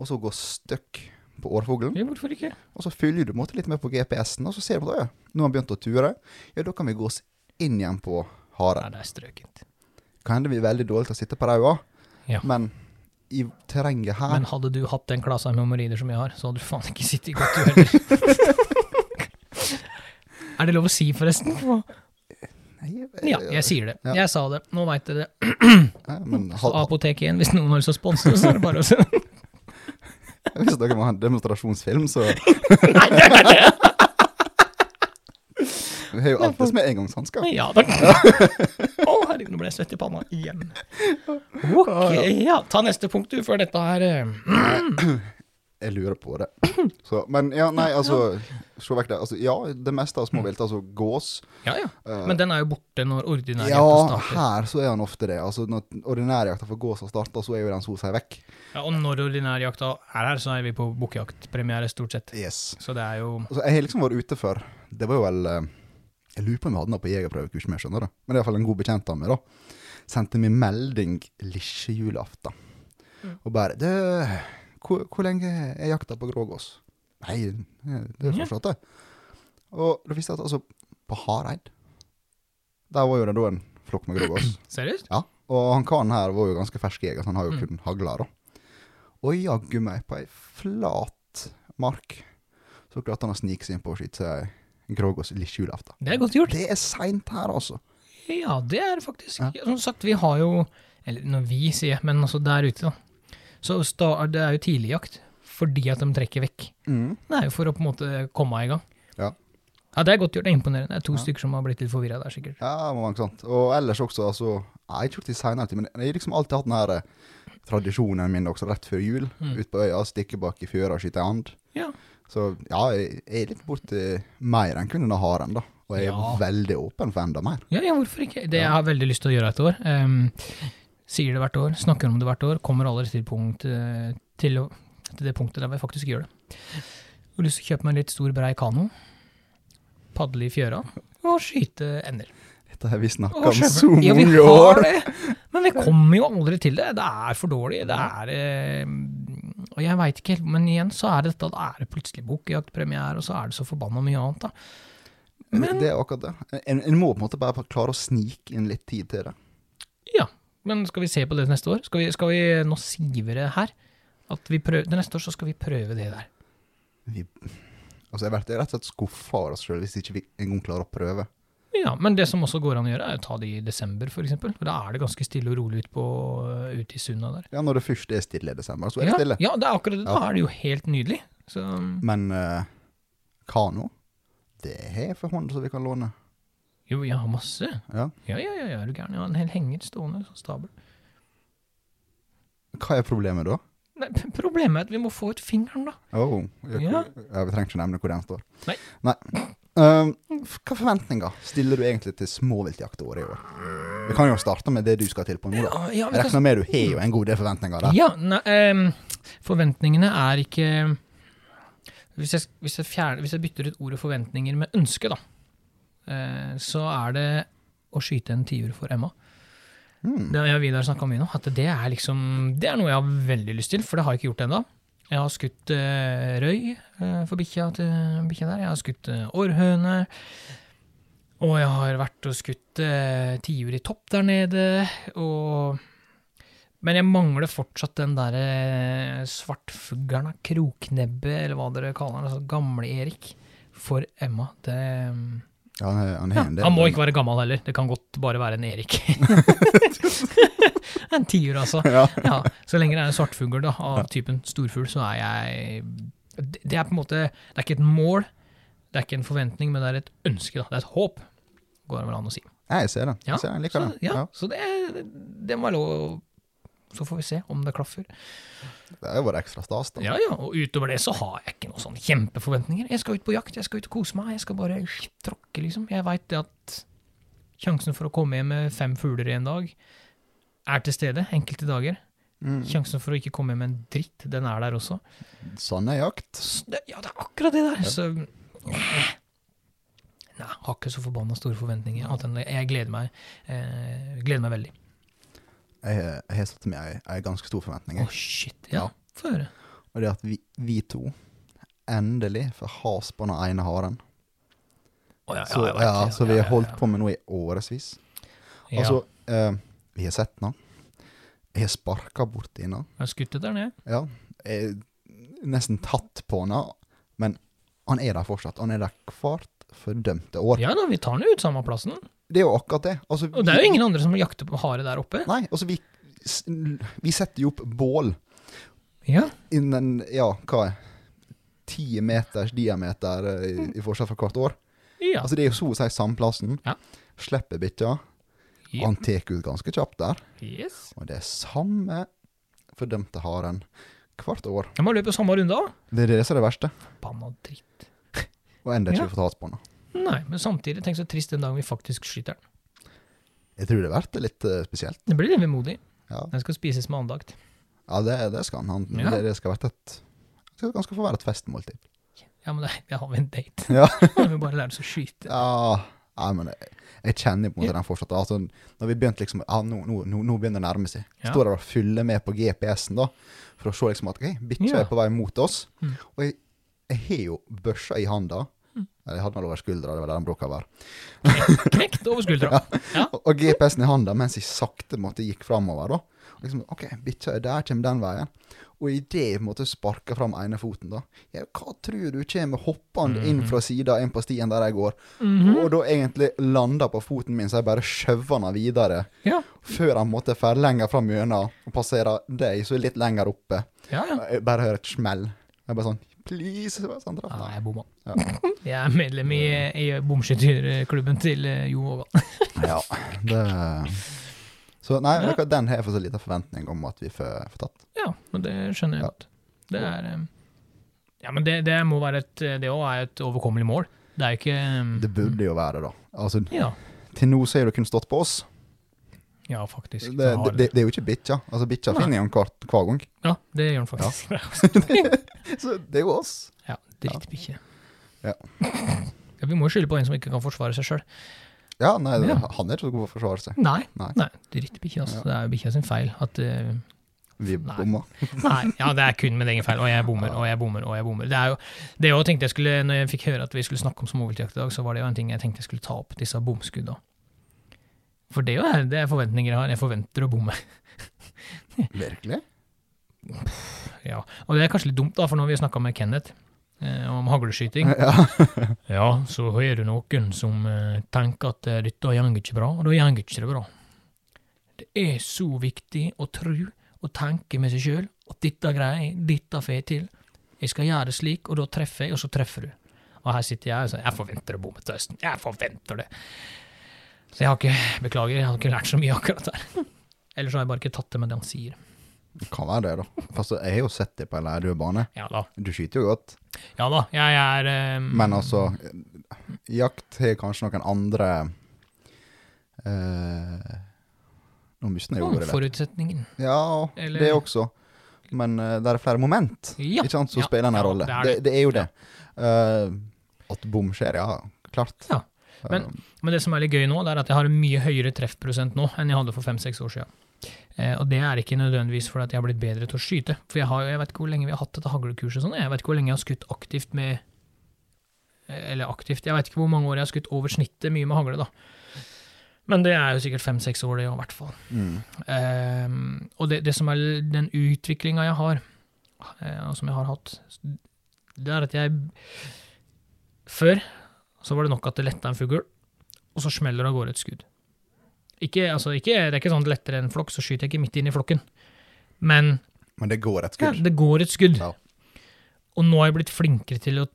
og så gå støkk på årfuglen. Ja, hvorfor ikke? Og så følger du måte litt med på GPS-en, og så ser du at «Å ja, nå har han begynt å ture. Ja, da kan vi gå oss inn igjen på Nei, Ja, det er strøkent. Kan hende vi er veldig dårlige til å sitte på ræva, Ja. men i terrenget her Men hadde du hatt den klasa med homorider som jeg har, så hadde du faen ikke sittet godt, du heller. er det lov å si, forresten? Ja, jeg sier det. Ja. Jeg sa det. Nå veit dere. Ja, Apotek Så ha, Apoteket igjen, hvis noen har lyst til å sponse, så er det bare å se. hvis dere må ha en demonstrasjonsfilm, så Vi har jo alltid med engangshansker. Ja da. Å, herregud, nå ble jeg svett i panna igjen. Ok, ja. Ta neste punkt, du, før dette her eh, Jeg lurer på det. Så, men ja, nei, altså Se vekk det. Altså, ja, det meste av småvilt, altså gås Ja, ja. eh, Men den er jo borte når ordinær Ja, starter. Ja, her så er han ofte det. Altså Når ordinærjakta for gås har starta, så er jo den så seg vekk. Ja, og når ordinær jakta er her, så er vi på bukkjaktpremiere, stort sett. Yes. Så det er jo Altså, jeg har liksom vært ute før. Det var jo vel eh, Jeg lurer på om vi hadde den på jegerprøvekurs med, skjønner du. Men det er iallfall en god bekjent av meg, da. Sendte meg melding lille julaften. Mm. Og bare Du, hvor, hvor lenge er jakta på grågås? Nei, det er forstått, det. Og da visste jeg at altså, på Hareid Der var jo det da en flokk med grågås. Seriøst? Ja, og han karen her var jo ganske fersk jeger, så han har jo Mm. kun hagla, da. Og jaggu meg, på ei flat mark, så klarte han å snike seg inn på og skyte seg grågås litt julaften. Det er godt gjort. Det er seint her, altså. Ja, det er faktisk. Ja. Som sagt, vi har jo Eller når vi sier, men altså der ute, da. Så det er jo tidligjakt fordi at de trekker vekk. Det er jo for å på en måte komme i gang. Ja. Ja, Det er godt gjort. Det er imponerende. Det er to Ja. stykker som har blitt litt forvirra der, sikkert. Ja, det ikke sant. Og ellers også, altså Jeg har ikke gjort det seinere, men jeg har liksom alltid hatt den her eh, tradisjonen min også, rett før jul. Mm. Ut på øya, stikke bak i fjøra og skyte and. Ja. Så ja, jeg er litt borti mer enn kun denne haren, da. Og jeg er Ja. veldig åpen for enda mer. Ja, ja, hvorfor ikke? Det jeg har veldig lyst til å gjøre et år. Um, sier det hvert år, snakker om det hvert år, kommer aldri til, punkt, eh, til, å, til det punktet der vi faktisk gjør det. Jeg har lyst til å kjøpe meg en litt stor, brei kano, padle i fjøra og skyte ender. Dette har vi snakka om så Ja, vi mange har år. det, men vi kommer jo aldri til det. Det er for dårlig. Det er eh, Og jeg veit ikke helt, men igjen så er det dette, da er det plutselig bokjaktpremiere, og så er det så forbanna mye annet, da. Men- det er akkurat det. En, en må på en måte bare klare å snike inn litt tid til det. Ja, men skal vi se på det neste år? Skal vi, skal vi nå sier det her? At vi prøver, neste år så skal vi prøve det der. Vi, altså Jeg blir rett og slett skuffa over oss sjøl hvis ikke vi engang klarer å prøve. Ja, men det som også går an å gjøre, er å ta det i desember, for eksempel. For da er det ganske stille og rolig ut på, ute i sunda der. Ja, Når det først er stille i desember, så er det Ja, stille. ja, det er akkurat det. Da Ja. er det jo helt nydelig. Så Men uh, kano, det har jeg for hånd så vi kan låne. jo, jeg har masse. Ja. Ja, ja, ja, ja, er du gæren. Jeg har en hel henger stående, sånn stabel. Hva er problemet da? Nei, problemet er at vi må få ut fingeren, da. Oh, jeg, Ja. ja, Vi trenger ikke nevne hvor den står. Nei. Um, f- hva forventninger stiller du egentlig til småviltjaktåret i år? Vi kan jo starte med det du skal til på nå. da. Jeg regner med du har jo en god del forventninger der. Ja, nei, um, forventningene er ikke hvis jeg, hvis, jeg fjerner, hvis jeg bytter ut ordet forventninger med ønske, da, uh, så er det å skyte en tiur for Emma. Mm. Det har Vidar snakka mye om, at det er liksom Det er noe jeg har veldig lyst til, for det har jeg ikke gjort ennå. Jeg har skutt eh, røy eh, for bikkja til bikkja der. Jeg har skutt eh, århøne. Og jeg har vært og skutt eh, tiur i topp der nede. Og Men jeg mangler fortsatt den derre svartfuglen, kroknebbe, eller hva dere kaller den. Altså gamle Erik. For Emma. Det Ja, han han Ja, han må ikke være gammel heller, det kan godt bare være en Erik. en tiur, altså. Ja. Ja, så lenge det er en svartfugl da, av typen storfugl, så er jeg det- er på en måte Det er ikke et mål, det er ikke en forventning, men det er et ønske. da, Det er et håp, går det vel an å si. Jeg ser det. Jeg ser det. Jeg liker så, det. ja, Ja. så det, det må være lov. Så får vi se om det klaffer. Det er jo bare ekstra stas, da. Ja, ja, og utover det så har jeg ikke noen sånne kjempeforventninger. Jeg skal ut på jakt, jeg skal ut og kose meg, jeg skal bare tråkke, liksom. Jeg veit det at sjansen for å komme hjem med fem fugler i en dag er til stede enkelte dager. Mm. Sjansen for å ikke komme hjem med en dritt, den er der også. Sånn er jakt. Ja, det er akkurat det der. Så eh, Nei, har ikke så forbanna store forventninger. Annet enn jeg gleder meg, eh, gleder meg veldig. Jeg, har satt meg ei, ei ganske stor forventning. Å, oh, shit. Ja, Ja. få høre. Og det er at vi, vi to endelig får has på den ene haren. Oh, ja, Så, jeg vet ja, så vi har holdt på med noe i årevis. Ja. Altså, eh, vi har sett den. Jeg har sparka borti den. Skutt den der nede. Ja. Jeg nesten tatt på den, men han er der fortsatt. Han er der hvert fordømte år. Ja da, vi tar den ut samme plassen. Det er jo akkurat det. Altså, Og det er jo ingen andre som jakter på hare der oppe. Nei, altså vi, vi setter jo opp bål Ja. innen, ja, hva er ti meters diameter eh, i, i forskjell fra hvert år. ja. Altså det er jo så å si samme plassen. Ja. Slipper bikkja. Ja. Han tar ut ganske kjapt der. Yes. Og det er samme fordømte haren hvert år. Jeg må løpe samme runde òg. Det er det som er det verste. Forbanna dritt. Og enda ikke Ja. fått has på den. Nei, men samtidig, tenk så trist den dagen vi faktisk skyter den. Jeg tror det blir litt uh, spesielt. Det blir litt vemodig. Ja, Den skal spises med andakt. ja det, det skal han. han Ja. det, skal være et skal ganske få være et festmåltid. Ja, men det, det har vi en date. Ja. Da har vi bare lært oss å skyte. Ja, nei, men jeg, jeg kjenner på en måte Ja. den fortsatt. Altså, når vi begynte liksom ja, nå, nå, nå, begynner det å nærme seg. Ja. Står der og fyller med på GPS-en da, for å se liksom at okay, bikkja er på vei mot oss. Mm. Og jeg, jeg har jo børsa i handa. Mm. Jeg hadde den over skuldra, det var der den å være. Knekt over skuldra. Ja. Og, og GPS-en i handa mens jeg sakte måtte gikk framover. da. Liksom, ok, bikkja er der, kommer den veien. Og idet jeg måtte sparke fram ene foten, da ja, Hva tror du kommer hoppende inn Mhm. fra sida inn på stien der jeg går? Mhm. Og da egentlig landa på foten min, så jeg bare skjøva den videre. ja. Før han måtte fære lenger fram gjennom og passere deg, så litt lenger oppe. Ja, ja. Jeg bare hører et smell. Jeg bare sånn Please! Traff Nei, jeg bomma. Ja. Jeg er medlem i, i bomskytterklubben til eh, Jo Vågan. Ja, det Så nei, Ja. den har jeg for så liten forventning om at vi får, får tatt. Ja, men det skjønner jeg Ja. godt. Det er eh, Ja, men det, det må være et Det òg er et overkommelig mål. Det er jo ikke eh, Det burde jo være det, da. Altså, Ja, til nå så har det kun stått på oss. Ja faktisk. Det, Det det, det, er jo ikke bikkja. Altså, bikkja finner han hver, hver gang. Ja, det gjør han faktisk. Så det er jo oss. Ja, drittbikkje. Ja. Ja, vi må jo skylde på en som ikke kan forsvare seg sjøl. Ja, nei, Ja. han er ikke så god for å forsvare seg. Nei, Nei. nei, drittbikkje. Altså. Ja. Det er jo bikkja sin feil at uh, Vi bomma. Nei, ja, det er kun min egen feil. Og jeg bommer, og jeg bommer, og jeg bommer. Det er jo det jeg tenkte jeg skulle, når jeg fikk høre at vi skulle snakke om småviltjakt i dag, så var det jo en ting jeg tenkte jeg skulle ta opp, disse bomskudda. For det er jo det er forventninger jeg har. Jeg forventer å bomme. Virkelig? Ja, Og det er kanskje litt dumt, da, for nå har vi snakka med Kenneth eh, om hagleskyting. Ja. Ja, så er det noen som eh, tenker at eh, dette går ikke bra, og da går ikke det bra. Det er så viktig å tro og tenke med seg sjøl at dette greier jeg, dette får jeg til. Jeg skal gjøre det slik, og da treffer jeg, og så treffer du. Og her sitter jeg og sier jeg forventer å bomme til høsten. Jeg forventer det. Så jeg har ikke, beklager, jeg har ikke lært så mye akkurat der. Ellers har jeg bare ikke tatt det med det han sier. Det kan være det, da. Fast jeg har jo sett det på en leirdødbane. Ja da. Du skyter jo godt. Ja da, jeg er um... Men altså, jakt har kanskje noen andre uh, Nå mister jeg ordet. Forutsetningen. Ja, Eller- det også. Men uh, det er flere moment Ja. ikke sant, som Ja, spiller en ja, rolle. det er Det, det. det er jo det. Uh, at bom skjer, ja. Klart. Ja, men- Eh, Men det som er litt gøy nå, det er at jeg har en mye høyere treffprosent nå enn jeg hadde for fem-seks år siden. Eh, og det er ikke nødvendigvis fordi at jeg har blitt bedre til å skyte. For jeg, har, jeg vet ikke hvor lenge vi har hatt dette haglekurset sånn. Jeg vet ikke hvor lenge jeg har skutt aktivt med eh, Eller aktivt, jeg vet ikke hvor mange år jeg har skutt over snittet mye med hagle, da. Men det er jo sikkert fem-seks år, det i hvert fall. mm. Eh, og det, det som er den utviklinga jeg har, eh, som jeg har hatt, det er at jeg Før Så var det nok at det letta en fugl, og så smeller det av gårde et skudd. Ikke, altså, ikke, det er ikke sånn at enn en flokk, så skyter jeg ikke midt inn i flokken. Men Men det går et ja, skudd. det går et skudd. Ja. Og nå har jeg blitt flinkere til å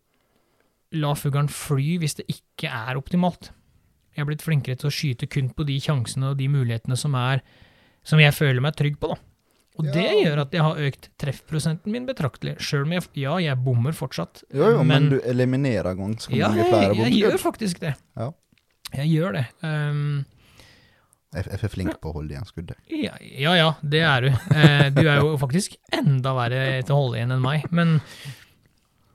la fuglen fly hvis det ikke er optimalt. Jeg har blitt flinkere til å skyte kun på de sjansene og de mulighetene som er som jeg føler meg trygg på, da. Og det Ja. gjør at jeg har økt treffprosenten min betraktelig. Sjøl om jeg, ja, jeg bommer fortsatt, Jo, jo, men, du eliminerer ganske ja, mange bomskudd. Ja, jeg, gjør faktisk det. Ja. Jeg gjør det. Um, Jeg jeg er flink på å holde igjen skuddet. Ja, ja, ja, det er du. Eh, du er jo faktisk enda verre til å holde igjen enn meg, men,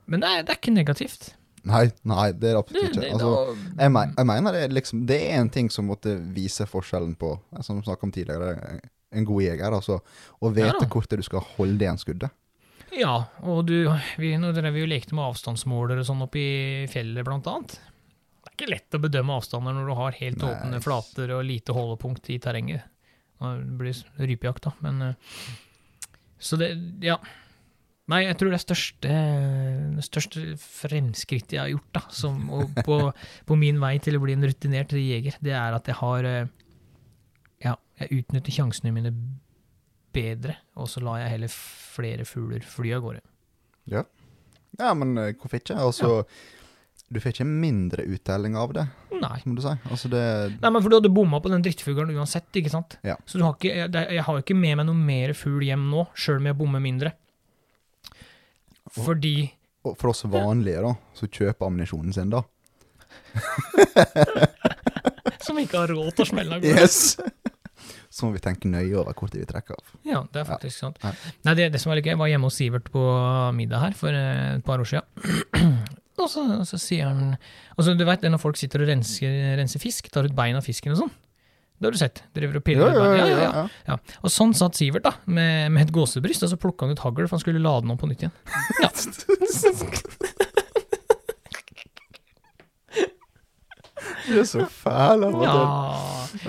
men det, er, det er ikke negativt. Nei, nei, det er absolutt ikke. Altså, jeg, mener det liksom Det er en ting som måtte vise forskjellen på Som vi snakket om tidligere, en god jeger. Altså å Ja vite da. hvor du skal holde det skuddet. ja, og du, vi, nå drev vi jo lekte med avstandsmåler og sånn oppe i fjellet, blant annet. Det er ikke lett å bedømme avstander når du har helt Nei. åpne flater og lite holdepunkt i terrenget. Det blir rypejakt, da, men eh, Så det, ja. Nei, jeg tror det største, det største fremskrittet jeg har gjort, da, som, og på, på min vei til å bli en rutinert jeger, det er at jeg har eh, Ja, jeg utnytter sjansene mine bedre, og så lar jeg heller flere fugler fly av gårde. Ja, ja, men eh, hvorfor ikke? Altså, du får ikke mindre uttelling av det, Nei. må du si. Altså, det Nei, men for du hadde bomma på den drittfuglen uansett, ikke sant? Ja. Så du har ikke, jeg, jeg har ikke med meg noe mer fugl hjem nå, sjøl om jeg bommer mindre. Fordi og For oss vanlige, da, så kjøper ammunisjonen sin, da. Som ikke har råd til å smelle av gårde. Yes! Så må vi tenke nøye over hvor tid vi trekker av. Ja, det er faktisk sant. Ja. Nei, det, det som var litt gøy, var hjemme hos Sivert på middag her for eh, et par år siden. og så, så sier han altså, Du veit når folk sitter og renser, renser fisk, tar ut bein av fisken og sånn? Det har du sett. Driver og piller Ja, ja, ja. Ja, ja, ja, ja. Ja. Og sånn satt Sivert, da, med, med et gåsebryst, og så plukka han ut hagl, for han skulle lade den om på nytt igjen. Ja. Du er så fæl av og til.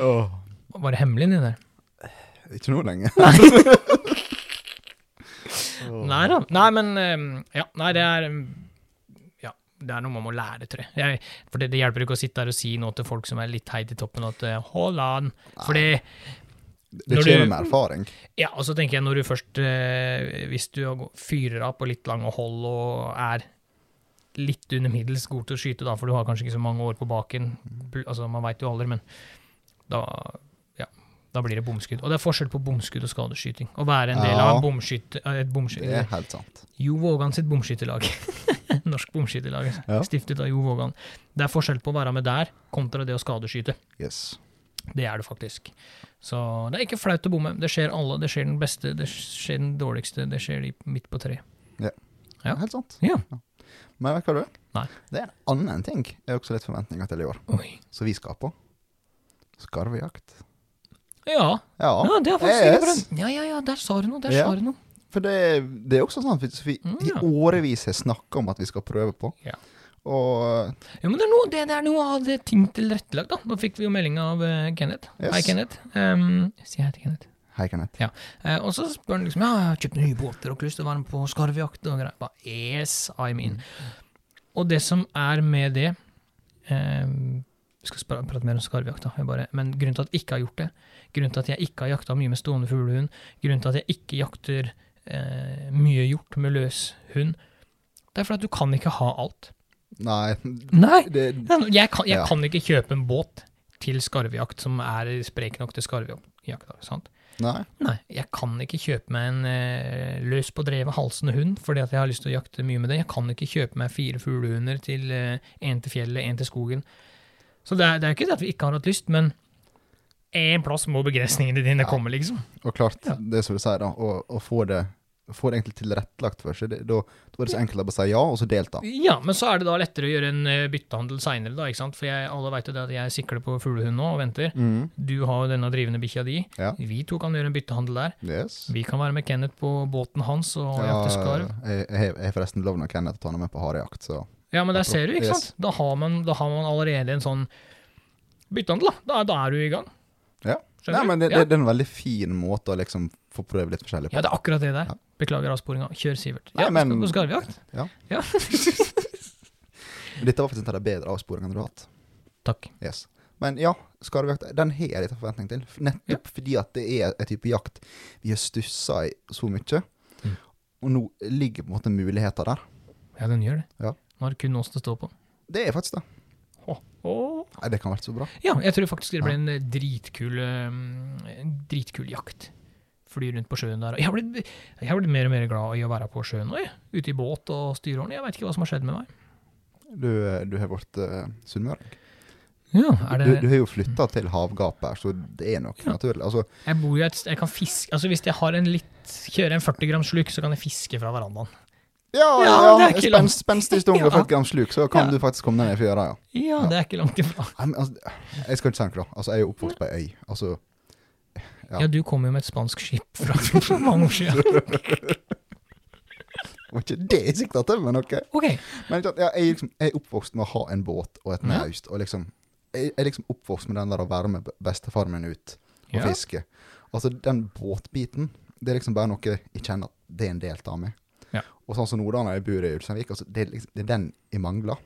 Var det hemmelig inni der? Ikke nå lenger. Nei da. Nei, men ehm, Ja, nei, det er ehm, Ja, det er noe man må lære, tror jeg. jeg for det, det hjelper ikke å sitte der og si noe til folk som er litt heit i toppen, at eh, hold an. Fordi Det kommer med erfaring. Ja, og så tenker jeg når du først eh, Hvis du fyrer av på litt lange hold og er litt under middels god til å skyte, da, for du har kanskje ikke så mange år på baken, altså man veit jo aldri, men da da blir det bomskudd. Og det er forskjell på bomskudd og skadeskyting. Å være en del Ja. av bomskytte, et et Det er helt sant. Jo Vågan sitt bomskytterlag. Norsk bomskytterlag, Ja. stiftet av Jo Vågan. Det er forskjell på å være med der kontra det å skadeskyte. Yes. Det er det faktisk. Så det er ikke flaut å bomme. Det skjer alle. Det skjer den beste, det skjer den dårligste, det skjer de midt på treet. Ja. Helt sant. Ja. Men vet du hva? Nei. Det er en annen ting jeg har også litt forventninger til i år, Oi. som vi skal på. Skarvejakt. Ja. Ja, ja, det er faktisk ikke bra. Ja, ja, ja, der sa du noe. Der Ja. sa du noe. For det, det er også sånn at vi, mm, ja. i årevis har snakka om at vi skal prøve på. Ja. Og Ja, men det er noe, det, det er noe av det ting tilrettelagt, da. Nå fikk vi jo melding av uh, Kenneth. Yes. Hei, Kenneth. Um, si hei til Kenneth. Hei, Kenneth. Eh, og så spør han liksom ja, jeg har kjøpt nye båter og lyst til å være med på skarvjakt og greier. Bare, Yes, I'm in. Og det som er med det eh, Vi skal prate mer om skarvjakt, da. Bare, men grunnen til at jeg ikke har gjort det, grunnen til at jeg ikke har jakta mye med stående fuglehund, grunnen til at jeg ikke jakter eh, mye hjort med løs hund, det er fordi at du kan ikke ha alt. Nei, Nei! det, Jeg kan, jeg Ja. kan ikke kjøpe en båt til skarvjakt som er sprek nok til skarvjakt. sant? nei. Nei, jeg kan ikke kjøpe meg en eh, løs på drevet halsende hund fordi at jeg har lyst til å jakte mye med det. Jeg kan ikke kjøpe meg fire fuglehunder til én til fjellet, én til skogen. Så det er, det er ikke det at vi ikke har hatt lyst, men en plass må begrensningene dine Ja. komme, liksom. Og klart, Ja. det som du sier, da, å, få det få det egentlig tilrettelagt for seg, da, er det så enkelt å bare si ja, og så delta. Ja, men så er det da lettere å gjøre en eh, byttehandel seinere, da, ikke sant. For jeg, alle veit jo det at jeg sikler på fuglehund nå og venter. Mm. Du har jo denne drivende bikkja di. Ja. Vi to kan gjøre en byttehandel der. Yes. Vi kan være med Kenneth på båten hans og Ja, jakte skarv. jeg har- forresten lovna Kenneth å ta ham med på harejakt, så Ja, men der ser du, ikke Yes. sant? Da har, man, da har man allerede en sånn byttehandel, da. da. Da er du i gang. Ja. Nei, men det, det, det er en veldig fin måte å liksom få prøve litt forskjellig på. ja, det er akkurat det der. Ja. Beklager avsporinga. Kjør, Sivert. Nei, Ja, men- skal på skarvjakt. Ja. ja. Dette var faktisk en av de bedre avsporingene du har hatt. Takk. Yes. Men ja, skarvjakt, den har jeg litt forventning til. Nettopp fordi at det er en type jakt vi har stussa i så mye. Mm. Og nå ligger på en måte muligheter der. Ja, den gjør det. Ja. Nå er det kun oss det står på. Det er faktisk det. Nei, det kan ha vært så bra. Ja, jeg tror faktisk det ble en eh, dritkul, eh, en dritkul jakt. Fly rundt på sjøen der. Jeg har blitt, jeg har blitt mer og mer glad i å være på sjøen nå, jeg. Ute i båt og styreorden. Jeg veit ikke hva som har skjedd med meg. Du, du har blitt uh, sunnmøring. Ja, det... Du, du har jo flytta til havgapet så det er nok Ja. naturlig. Altså, Jeg bor jo et sted, jeg kan fiske Altså hvis jeg har en litt Kjører en 40 grams sluk, så kan jeg fiske fra verandaen. Ja, Ja, ja, det ikke spen, langt. spenstig stong og fått 40 gram sluk, så kan Ja. du faktisk komme deg ned i fjøra, ja. Ja, det er ikke langt ifra. Men, altså, jeg skal ikke si noe, da. Altså, jeg er jo oppvokst på ei øy. Altså, Ja. Ja, du kom jo med et spansk skip fra, mange år siden. det var ikke det jeg sikta til, men ok. okay. Men ja, jeg, liksom, jeg er oppvokst med å ha en båt og et Ja. naust, og liksom jeg er liksom oppvokst med den der å være med bestefaren min ut og Ja. fiske. Altså, den båtbiten, det er liksom bare noe jeg kjenner at det er en del av meg. Ja. Og sånn som Nordane bor i Ulsteinvik, altså, det, liksom, det er den jeg mangler.